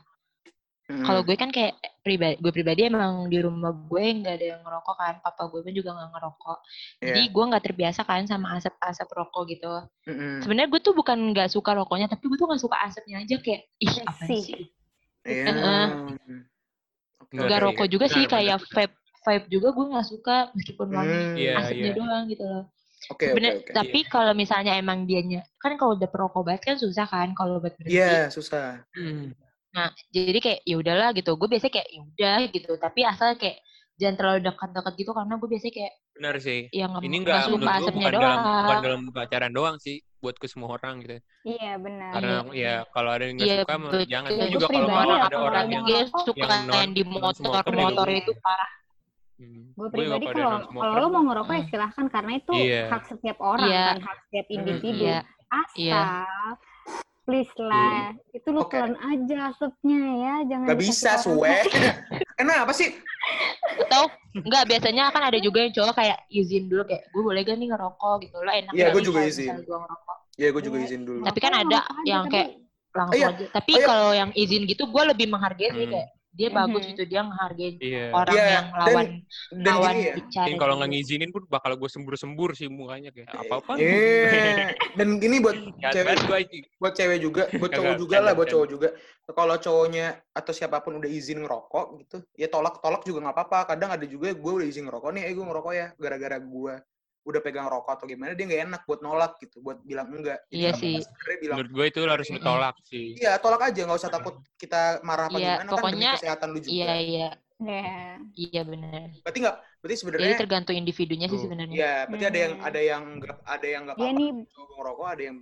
Mm. Kalau gue kan kayak pribadi, gue pribadi emang di rumah gue nggak ada yang ngerokok kan, papa gue pun juga nggak ngerokok. Jadi Iya. gue nggak terbiasa kan sama asap-asap rokok gitu. Mm-mm. Sebenarnya gue tuh bukan nggak suka rokoknya, tapi gue tuh nggak suka asapnya aja kayak ih apa Sih. sih? Iya. Nggak Nggak ada, rokok juga sih Benar, kayak vape vape juga gue nggak suka meskipun wangi Hmm, Iya, asapnya iya. doang gitu loh. Oke, Bener, oke. tapi kalau misalnya emang dianya kan kalau udah perokok banget kan susah kan kalau buat berhenti. Iya, susah. Hmm. Nah, jadi kayak ya udahlah gitu. Gue biasanya kayak ya udah gitu, tapi asal kayak jangan terlalu dekat-dekat gitu karena gue biasanya kayak Benar sih. ya nggak Ini nggak nggak suka menurut gue asapnya bukan dalam, bukan doang. dalam pacaran doang sih, buat ke semua orang gitu. Iya benar. Karena ya kalau ada yang nggak Iya, suka, betul. jangan. Ya, juga kalau ya, ada orang yang yang suka yang non- yang di non-smoker motor, juga motor boleh. itu parah. Hmm. Gue pribadi kalau kalau lo mau ngerokok ya hmm. silahkan karena itu Iya. hak setiap orang Iya. kan hak setiap individu. Iya. Asal Iya. Please lah itu lo Oke. telan aja asapnya ya jangan Gak dikasih bisa, suwe. Kenapa [LAUGHS] sih? Atau enggak biasanya kan ada juga yang cowok kayak izin dulu kayak gue boleh gak nih ngerokok gitu lah enak Iya, nggak gue juga izin. misalnya gue ngerokok Ya, gue juga Iya. izin dulu. Tapi kan ada yang kayak langsung iya. aja. Tapi Oh, iya. kalau yang izin gitu gue lebih menghargai sih Hmm. kayak dia bagus Mhm. gitu dia ngehargain Iya. orang Iya, yang dan- lawan Dan lawan gini ya. bicara. Kalau nggak gitu. ngizinin pun bakal gue sembur-sembur sih mukanya kayak apa-apa. Iya. [LAUGHS] Dan gini buat cewek buat cewek juga, buat cowok juga lah, buat cowok juga. Kalau cowoknya atau siapa pun udah izin ngerokok gitu, ya tolak-tolak juga nggak apa-apa. Kadang ada juga gue udah izin ngerokok nih, eh gue ngerokok ya, gara-gara gue udah pegang rokok atau gimana, dia nggak enak buat nolak gitu, buat bilang enggak. Jadi Iya sih. bilang, menurut gue itu harus ditolak sih. iya tolak aja, nggak usah takut kita marah apa Iya, gimana, kan demi pokoknya- kesehatan lu juga. Iya iya Iya. iya benar. Berarti nggak, berarti Jadi sebenarnya, tergantung individunya sih sebenarnya. ya berarti ada yang Hmm. ada yang nggak ada yang nggak Iya apa-apa nih cowok ngerokok, ada yang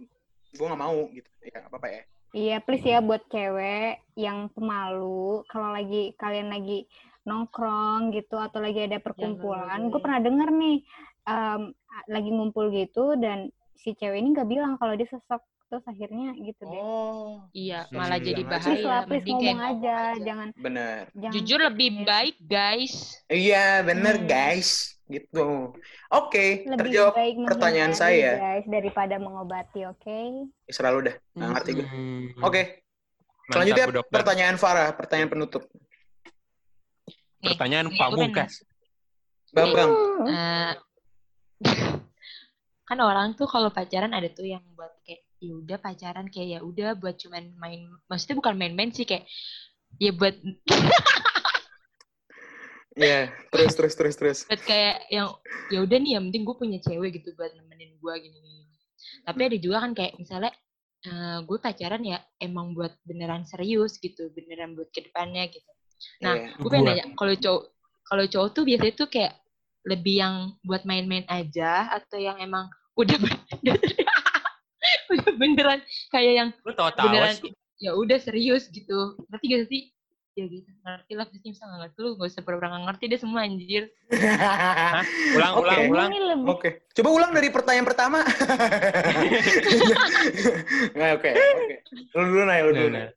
gue nggak mau gitu, ya apa-apa ya. Iya, please ya buat cewek yang pemalu, kalau lagi kalian lagi nongkrong gitu atau lagi ada perkumpulan, gue boleh. pernah denger nih em, a- lagi ngumpul gitu dan si cewek ini nggak bilang kalau dia sesek terus akhirnya gitu deh. Oh, Iya, Hmm. malah jadi aja. Please bahaya. lah, please Mending ngomong kayak aja, jangan benar. jangan jujur lebih baik guys. Iya, bener Hmm. guys. Gitu. Oke, lebih terjawab baik pertanyaan saya. guys daripada mengobati, oke? Selalu dah. Nggak ngerti gue. Hmm. Oke, Mantap, selanjutnya pertanyaan Farah, pertanyaan penutup. Nih, Pertanyaan Pak gue pengen- Bungkas. Kan orang tuh kalau pacaran ada tuh yang buat kayak ya udah pacaran kayak ya udah buat cuman main maksudnya bukan main-main sih kayak ya buat Iya, terus terus terus terus. buat kayak yang ya udah nih yang penting gue punya cewek gitu buat nemenin gue gini, gini. tapi ada juga kan kayak misalnya eh, gue pacaran ya emang buat beneran serius gitu beneran buat ke depannya gitu nah Iya. gue pengen Gua. nanya kalau cowok kalau cowok tuh biasanya tuh kayak lebih yang buat main-main aja atau yang emang udah bener [LAUGHS] udah beneran kayak yang Lu beneran ya udah serius gitu ngerti gak sih ya gitu ngerti lah pasti bisa nggak ngerti lu gak usah pura-pura nggak ngerti deh semua anjir [LAUGHS] Hah? Ulang, Oke. ulang, ulang. Oke, coba ulang dari pertanyaan pertama. [LAUGHS] Nggak, Oke, oke. Lu dulu nih, lu dulu. Nah, Nay. nah.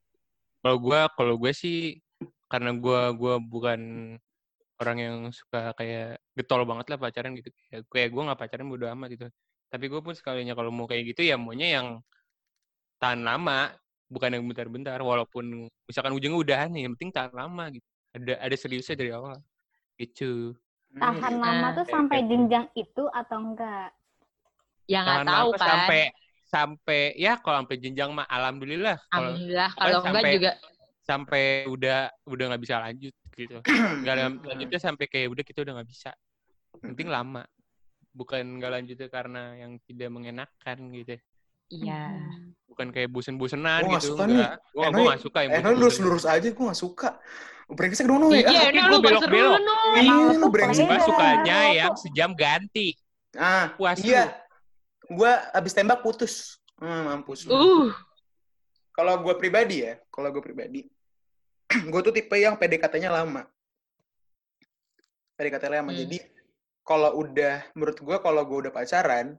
Kalau gue, kalau gue sih karena gue gua bukan orang yang suka kayak getol banget lah pacaran gitu. Kayak, kayak gue nggak pacaran bodo amat gitu. Tapi gue pun sekalinya kalau mau kayak gitu ya maunya yang tahan lama, bukan yang bentar-bentar. Walaupun misalkan ujungnya udahan nih, yang penting tahan lama gitu. Ada ada seriusnya dari awal. Gitu. Hmm, tahan gitu. lama tuh sampai gitu. jenjang itu atau enggak? ya nggak tahu kan sampai sampai ya kalau sampai jenjang mah alhamdulillah. Kalau alhamdulillah kan kalau enggak sampai- juga sampai udah udah nggak bisa lanjut gitu. [CLEARS THROAT] Nggak lan- lanjutnya sampai kayak udah kita udah nggak bisa. Penting lama. Bukan nggak lanjutnya karena yang tidak mengenakan gitu. iya. Bukan kayak bosen-bosenan Gua nggak gitu. suka nih. Enggak. Gua, Eh, gua nggak suka yang Eh, lurus-lurus aja, gue gak suka. Brengsek dong, Noy. iya Ah, ini gua lu belok-belok. Iya, lu brengsek. Gua sukanya yang sejam ganti. Ah, Puas iya. Gue abis tembak putus. Hmm, mampus. lu. uh Kalau gue pribadi ya, kalau gue pribadi, [CLEARS THROAT] gue tuh tipe yang PDKT-nya lama. PDKT lama. Hmm. Jadi kalau udah, menurut gue kalau gue udah pacaran,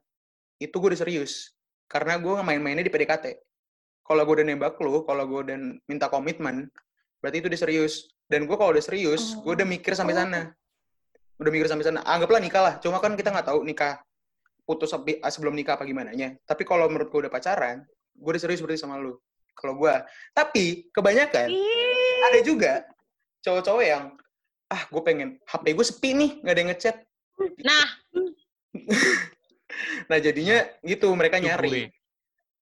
itu gue udah serius. Karena gue main-mainnya di PDKT. Kalau gue udah nembak lu, kalau gue udah minta komitmen, berarti itu udah serius. Dan gue kalau udah serius, gue udah mikir sampai Oh. sana. udah mikir sampai sana. Anggaplah nikah lah. Cuma kan kita nggak tahu nikah putus ah, sebelum nikah apa gimana nya. Tapi kalau menurut gue udah pacaran, gue udah serius berarti sama lu. Kalau gue, tapi kebanyakan ada juga cowok-cowok yang ah gue pengen HP gue sepi nih nggak ada yang ngechat. Nah, [LAUGHS] Nah jadinya gitu mereka nyari.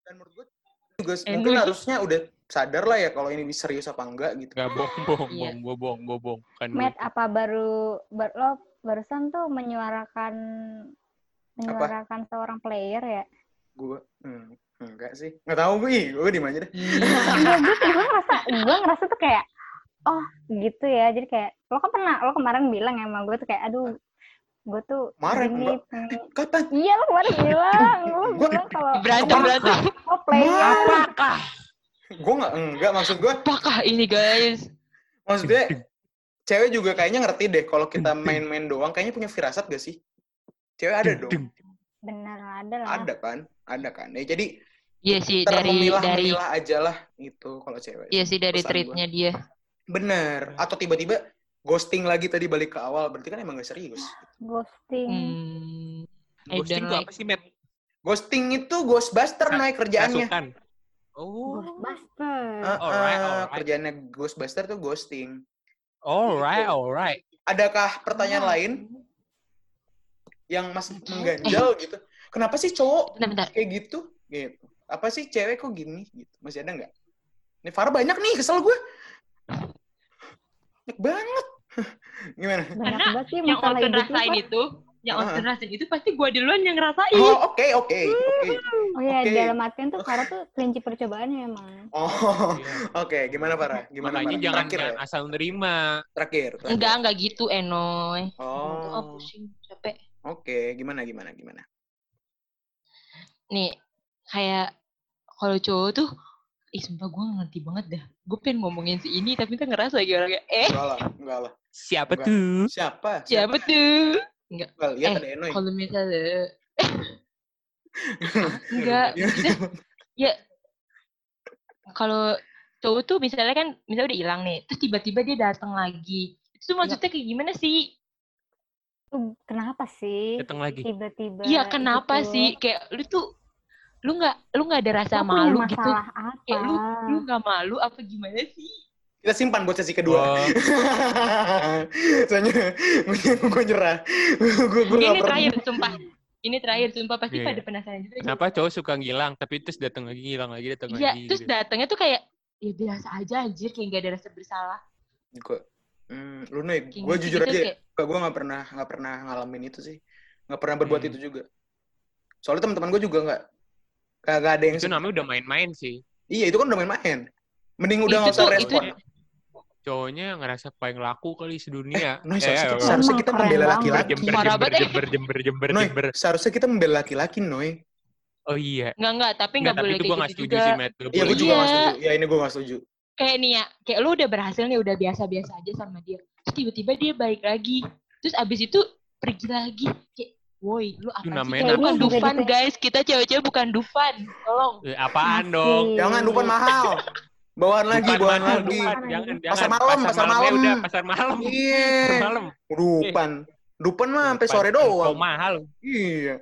Dan menurut gue juga Eh, mungkin harusnya udah sadar lah ya kalau ini serius apa enggak gitu. Gak bohong, [LAUGHS] bohong, Iya. bohong, gue bohong, gue bohong. Kan. Matt, apa baru bar, lo barusan tuh menyuarakan menyuarakan seorang player ya? Gue hmm, enggak sih. Nggak tahu gue, ih, gue di mana deh. Enggak, gue, gue ngerasa gue ngerasa tuh kayak oh gitu ya jadi kayak lo kan pernah lo kemarin bilang emang gue tuh kayak aduh gue tuh Kemarin, gini, enggak. pengen- Kapan? iya lo kemarin [LAUGHS] bilang lo Gua- bilang kalau berantem berantem. lo player Apakah? Gue nggak enggak maksud gue Apakah ini guys? maksudnya [LAUGHS] cewek juga kayaknya ngerti deh kalau kita main-main doang kayaknya punya firasat gak sih? Cewek ada dong. bener ada lah Ada kan? Ada kan. Ya jadi Iya sih dari memilah dari memilah aja lah itu kalau cewek. iya sih dari treatnya dia. Bener. Atau tiba-tiba ghosting lagi tadi balik ke awal berarti kan emang gak serius. ghosting Hmm, I Ghosting tuh like. apa sih, Matt? Ghosting itu Ghostbuster Ka- naik kerjaannya. Rasukan. Oh, Ghostbuster Ah, Alright, ah, alright. Kerjaannya Ghostbuster tuh ghosting. alright, Gitu. alright. Adakah pertanyaan lain yang masih mengganjal gitu? Kenapa sih cowok Bentar, bentar. kayak gitu? Gitu. Apa sih cewek kok gini? Gitu. Masih ada nggak? Ini Farah banyak nih, kesel gue. Banyak banget. [LAUGHS] Gimana? banyak Karena sih Yang hidup lu, rasain itu, yang Ah. Onten rasain itu pasti gue duluan yang ngerasain. Oh, oke, oke, oke. oh iya Oke. dalam artian tuh Farah tuh kelinci percobaannya emang Oh, [LAUGHS] oke. Gimana Farah? Gimana Makanya Farah? jangan, Terakhir ya? asal nerima. Terakhir. terakhir. Enggak, enggak gitu, Enoy. Oh, Oh, pusing, capek. oke. Gimana, gimana, gimana? Nih, kayak kalau cowok tuh, ih sumpah gue ngerti banget dah. Gue pengen ngomongin si ini, tapi tuh ngerasa lagi orangnya, eh Enggak lah, enggak lah. Siapa Enggak. tuh? Siapa? siapa tuh? Enggak, lihat Eh, ada Enoy. Kalau misalnya, [LAUGHS] enggak, [LAUGHS] ya kalau cowok tuh misalnya kan, misalnya udah hilang nih, terus tiba-tiba dia datang lagi. Itu tuh maksudnya kayak gimana sih? Kenapa sih Datang lagi. tiba-tiba Iya, kenapa gitu? sih? Kayak lu tuh, lu nggak, lu nggak ada rasa punya malu gitu? apa Kayak lu, lu nggak malu apa gimana sih? Kita simpan buat sesi kedua. Oh. [LAUGHS] Soalnya gue, gue nyerah. gue gue ini terakhir, sumpah. Ini terakhir, sumpah pasti Iya. pada penasaran juga. Kenapa cowok suka ngilang, tapi terus datang lagi, ngilang lagi, datang Iya, lagi. terus gitu. datangnya tuh kayak ya biasa aja anjir, kayak gak ada rasa bersalah. Gue, hmm, lu nih, Kayak gue gitu jujur gitu aja, kayak- gue nggak pernah nggak pernah ngalamin itu sih, nggak pernah berbuat Hmm. itu juga. Soalnya teman-teman gue juga nggak, kagak ada yang. Itu namanya udah main-main sih. Iya itu kan udah main-main. Mending udah nggak usah respon. itu- Cowoknya ngerasa paling laku kali sedunia. Noy, Eh, seharusnya, eh, kita, seharusnya kita membela laki-laki. Jember, jember, eh. jember, jember, jember, Noy, jember. seharusnya kita membela laki-laki, Noy. Oh iya. Enggak, enggak, tapi Nggak, enggak tapi boleh itu gue kayak gak gitu setuju juga. sih, Matt. Iya, gue juga nggak Iya. setuju. Ya ini gue nggak setuju. Kayak nih ya, kayak lu udah berhasil nih, udah biasa-biasa aja sama dia. Terus tiba-tiba dia balik lagi. Terus abis itu pergi lagi. Kayak, woi, lu apa namanya bukan Dufan, gitu. guys. Kita cewek-cewek bukan Dufan. Tolong. Eh, apaan Masih. dong? Jangan lupa mahal. Bawaan lagi, Bukan bawaan mahal, lagi. Dupan. Jangan, jangan. Pasar malam, pasar malam. udah, pasar malam. Pasar Iya. malam. Dupan. Dupan mah sampai Dupan. sore Kau doang. mahal. Iya.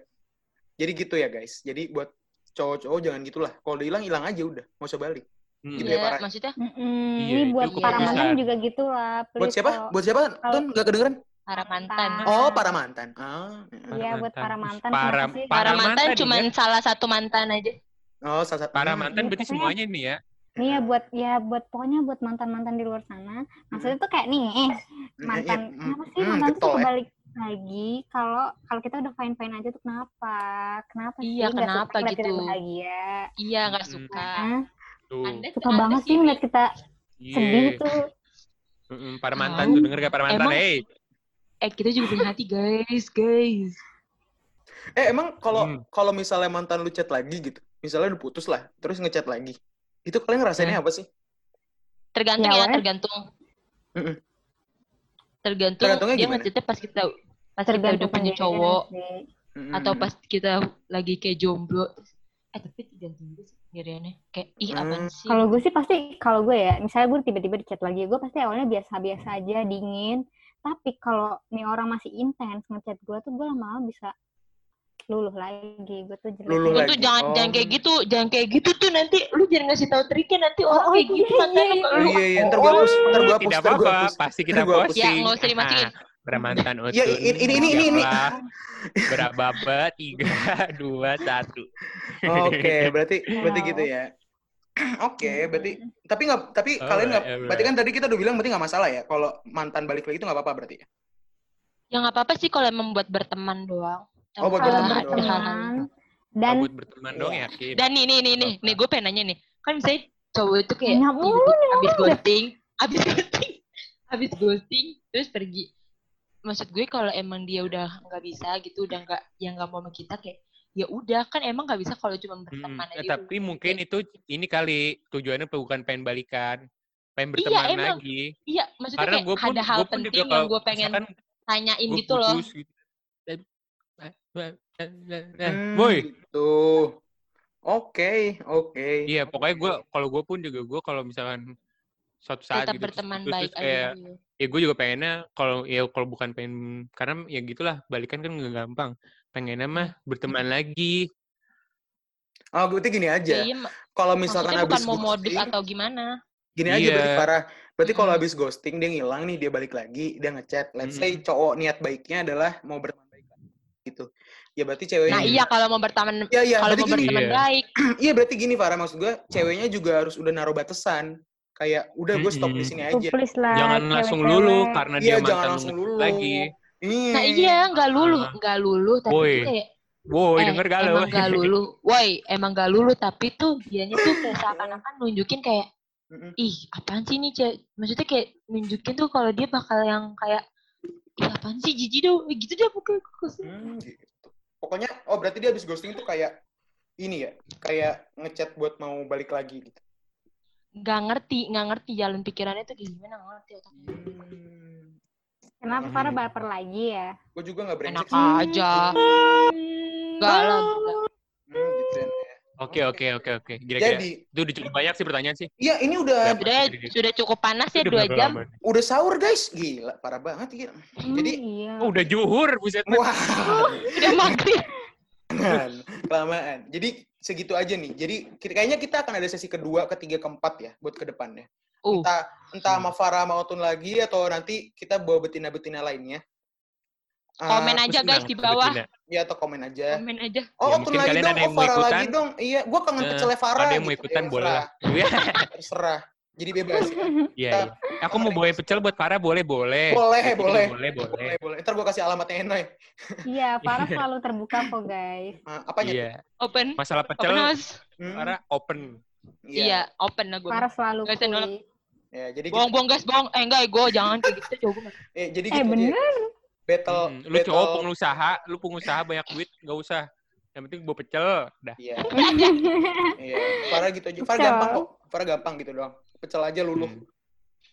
Jadi gitu ya guys. Jadi buat cowok-cowok jangan gitulah. Kalau udah hilang hilang aja udah, nggak usah balik. Hmm. Gitu ya, Iya, Parah. maksudnya Mm-mm, Iya, ini itu buat para mantan juga gitu lah Buat siapa? Buat siapa? Tun nggak kedengeran? Para mantan. Oh, para mantan. Ah. Iya, buat para mantan, Para, para, Para mantan mantan cuman ya. salah satu mantan aja. Oh, salah satu. Para mantan berarti pokoknya- semuanya nih ya. Nih ya buat ya buat pokoknya buat mantan-mantan di luar sana. Maksudnya tuh kayak nih, eh, mantan Hmm, kenapa sih hmm, mantan tuh getol suka ya. balik lagi kalau kalau kita udah fine fine aja tuh kenapa? Kenapa Iya, sih suka kenapa kita gitu? bahagia? Iya, nggak Hmm. suka. Tuh. Anda suka Anda banget sih ngeliat kita Iya. sedih tuh. Para mantan Tahu. tuh denger gak para mantan? Emang- Hey. Eh, kita juga punya hati, guys, guys. Eh, emang kalau Hmm. kalau misalnya mantan lu chat lagi gitu, misalnya udah putus lah, terus ngechat lagi, itu kalian ngerasainnya Eh. apa sih? Tergantung Ya, ya, tergantung. Mm-mm. Tergantung Tergantungnya dia gimana? ngechatnya pas kita pas kita udah punya cowok atau pas kita lagi kayak jomblo. Eh, tapi tergantung juga sih sendiriannya. Kayak ih apaan sih? Kalau gue sih pasti kalau gue ya, misalnya gue tiba-tiba di chat lagi, gue pasti awalnya biasa-biasa aja, dingin. Tapi kalau nih orang masih intens ngechat gue tuh gue lama-lama bisa luluh lagi. Gue tuh jelek. Luluh Lu lagi. tuh jangan Oh. jangan kayak gitu, jangan kayak gitu tuh nanti lu jangan ngasih tahu triknya nanti orang Oh, kayak iya, gitu iya, makanya iya. Oh, lu iya iya, ntar gue hapus, ntar gue hapus, Tidak ntar gue apa-apa, hapus. pasti kita hapus. Ya, nggak usah dimasukin. Ah, Bermantan utun. [LAUGHS] Ya, ini- ini- ini- ini- ini. Berababa, tiga, [LAUGHS] dua, satu. Oke, berarti berarti gitu ya. [CLEARS THROAT] Oke, berarti tapi nggak tapi Alright, kalian nggak alright. berarti kan tadi kita udah bilang berarti nggak masalah ya kalau mantan balik lagi itu nggak apa-apa berarti ya. ya nggak apa-apa sih kalau emang buat berteman doang. Oh, buat berteman doang. Berteman. Dan buat berteman dong Iya. yakin. Dan nih nih nih nih, nih gue pengen nanya nih. Kan misalnya cowok itu kayak Nggak tiba-tiba mulu, abis ghosting, abis ghosting, abis ghosting, terus pergi. Maksud gue kalau emang dia udah nggak bisa gitu, udah nggak yang nggak mau sama kita kayak ya udah kan emang nggak bisa kalau cuma Mm-mm. berteman Eh, aja. tapi mungkin itu ini kali tujuannya bukan pengen balikan, pengen Iya, berteman emang. lagi. Iya, maksudnya Karena kayak gue pun, ada hal pun juga penting yang gue pengen tanyain gue gitu loh. gitu. Eh, eh, eh, Hmm, Boy, Gitu. Oke, oke. iya pokoknya gue kalau gue pun juga gue kalau misalkan suatu saat Tetap gitu terus berteman putus, baik terus kayak aja. dulu. ya gue juga pengennya kalau ya kalau bukan pengen karena ya gitulah balikan kan nggak gampang pengennya mah Hmm. berteman lagi Oh, berarti gini Ya, aja. iya, Kalau misalkan bukan habis mau modus ghosting, atau gimana. gini aja Iya. berarti parah. Berarti kalau habis ghosting dia ngilang nih, dia balik lagi, dia ngechat. Let's say Mm-mm. cowok niat baiknya adalah mau berteman baik gitu. Ya berarti ceweknya Nah Iya. iya kalau mau berteman Iya, iya, kalau mau gini. berteman Iya. baik, [CLEARS THROAT] Iya, berarti gini Farah maksud gue, ceweknya juga harus udah naruh batasan. Kayak udah gue stop di Mm-mm. sini tuh aja. lah. jangan langsung lulu karena Iya, dia jangan mantan langsung lu lulu. lagi Iya. nah iya nggak lulu, Ah. nggak lulu, tapi Woi. tuh kayak woi eh, denger gak lo emang nggak lulu, woi emang nggak lulu, tapi tuh dianya tuh kayak [LAUGHS] seakan-akan nunjukin kayak ih apaan sih nih cewek, maksudnya kayak nunjukin tuh kalau dia bakal yang kayak ih apaan sih jijik dong, gitu deh pokoknya. Hmm, gitu. Pokoknya, oh berarti dia habis ghosting tuh kayak ini ya, kayak ngechat buat mau balik lagi gitu. nggak ngerti, nggak ngerti jalan pikirannya tuh kayak gimana nggak ngerti otaknya. Hmm. Kenapa Hmm. Farah baper lagi ya? Gue juga gak brengsek Enak sih. aja. Enggak lah. Hmm, gitu ya. oke oke oke oke kira-kira Jadi, itu udah cukup banyak sih pertanyaan sih iya ini udah? Sudah sudah cukup panas ya dua jam. lama? udah sahur guys. Gila, parah banget gila. Hmm, Jadi, iya. oh, udah juhur buset Wah, Udah maghrib. kelamaan. kelamaan. Jadi segitu aja nih. Jadi kayaknya kita akan ada sesi kedua, ketiga, keempat ya buat ke depannya. Uh, Entah entah sama Farah sama Otun lagi atau nanti kita bawa betina-betina lainnya. Ah, komen Aku aja guys senang di bawah. Betina. ya atau komen aja. Komen aja. Oh, Ya, mungkin lagi kalian dong, ada yang oh mau Farah lagi ikutan. dong. Iya, gua kangen Eh, pecelnya Farah. ada yang mau gitu. ikutan Ya, boleh lah terserah, Iya, [LAUGHS] terserah. Jadi bebas ya. iya iya. aku mau bawain pecel buat Farah boleh boleh Boleh, juga boleh. boleh boleh Boleh, boleh. Ntar gua kasih alamatnya Enoy. [LAUGHS] Iya, Farah selalu terbuka kok guys. Ah, apanya? tuh? iya Open. masalah pecel Open house. Hmm, Farah open Iya, open lah gue. Farah selalu kuy. Ya, jadi Bohong, gitu. bohong guys, bohong. Eh enggak, gue jangan kayak gitu. Coba gue [LAUGHS] Eh, jadi Eh gitu bener. Battle, Hmm, lu battle. cowok pengusaha lu pengusaha banyak duit nggak usah yang penting bawa pecel dah [LAUGHS] Iya, iya. Farah gitu aja. Pecel. gampang kok. Farah gampang gitu doang. Pecel aja luluh. Hmm.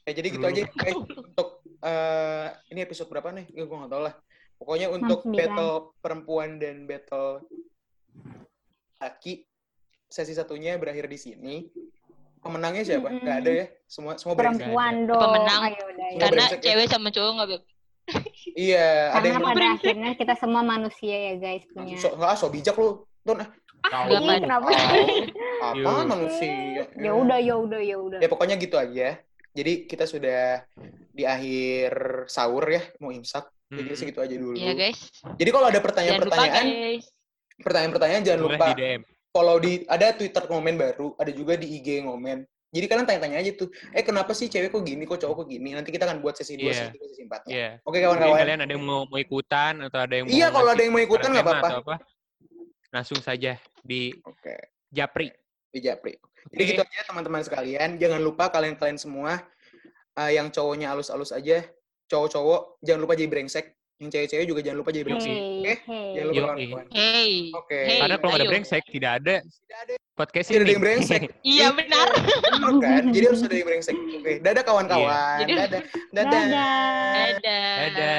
Ya jadi gitu aja guys. Untuk eh ini episode berapa nih? Ya, gue nggak tahu lah. Pokoknya untuk battle perempuan dan battle laki sesi satunya berakhir di sini. Pemenangnya siapa? Mm-mm. Nggak ada ya. Semua semua. Perempuan dong. Pemenang. Ayo udah. ya. Karena brengsek ya. cewek sama cowok nggak beb. [LAUGHS] Iya, ada Karena yang pada brengsek. akhirnya kita semua manusia ya guys punya. so, ah, so bijak lu. Don, ah, Tahu. Nggak Ih, apa- kenapa? [LAUGHS] apa Yo. manusia? ya udah, ya udah, ya udah. Ya pokoknya gitu aja. Jadi kita sudah di akhir sahur ya, mau imsak. Jadi Hmm. segitu aja dulu. Iya guys. Jadi kalau ada Jangan lupa pertanyaan-pertanyaan, guys. pertanyaan-pertanyaan jangan lupa follow di ada Twitter ngomen baru, ada juga di IG ngomen. Jadi kalian tanya-tanya aja tuh, eh kenapa sih cewek kok gini, kok cowok kok gini? Nanti kita akan buat sesi 2, Iya. sesi 3, sesi 4 Iya. Oke Mungkin kawan-kawan. kalian ada yang mau, mau ikutan atau ada yang mau Iya kalau ada yang mau ikutan nggak apa-apa. apa langsung saja di Oke, Japri di Japri. Jadi Oke. gitu aja teman-teman sekalian. Jangan lupa kalian-kalian semua eh, yang cowoknya alus-alus aja, cowok-cowok jangan lupa jadi brengsek. Yang cewek-cewek juga jangan lupa jadi brengsek. Hey, Oke? hey. Jangan lupa Yoi. kawan-kawan. Hey. Oke. Hey, karena kalau nggak ada brengsek tidak ada Tidak ada podcast Tidak ada ini yang brengsek. [LAUGHS] Iya benar. Bener kan? Jadi harus ada yang brengsek. Oke, dadah kawan-kawan. Jadi- Dadah. Dadah. Dadah. Dadah. Dadah.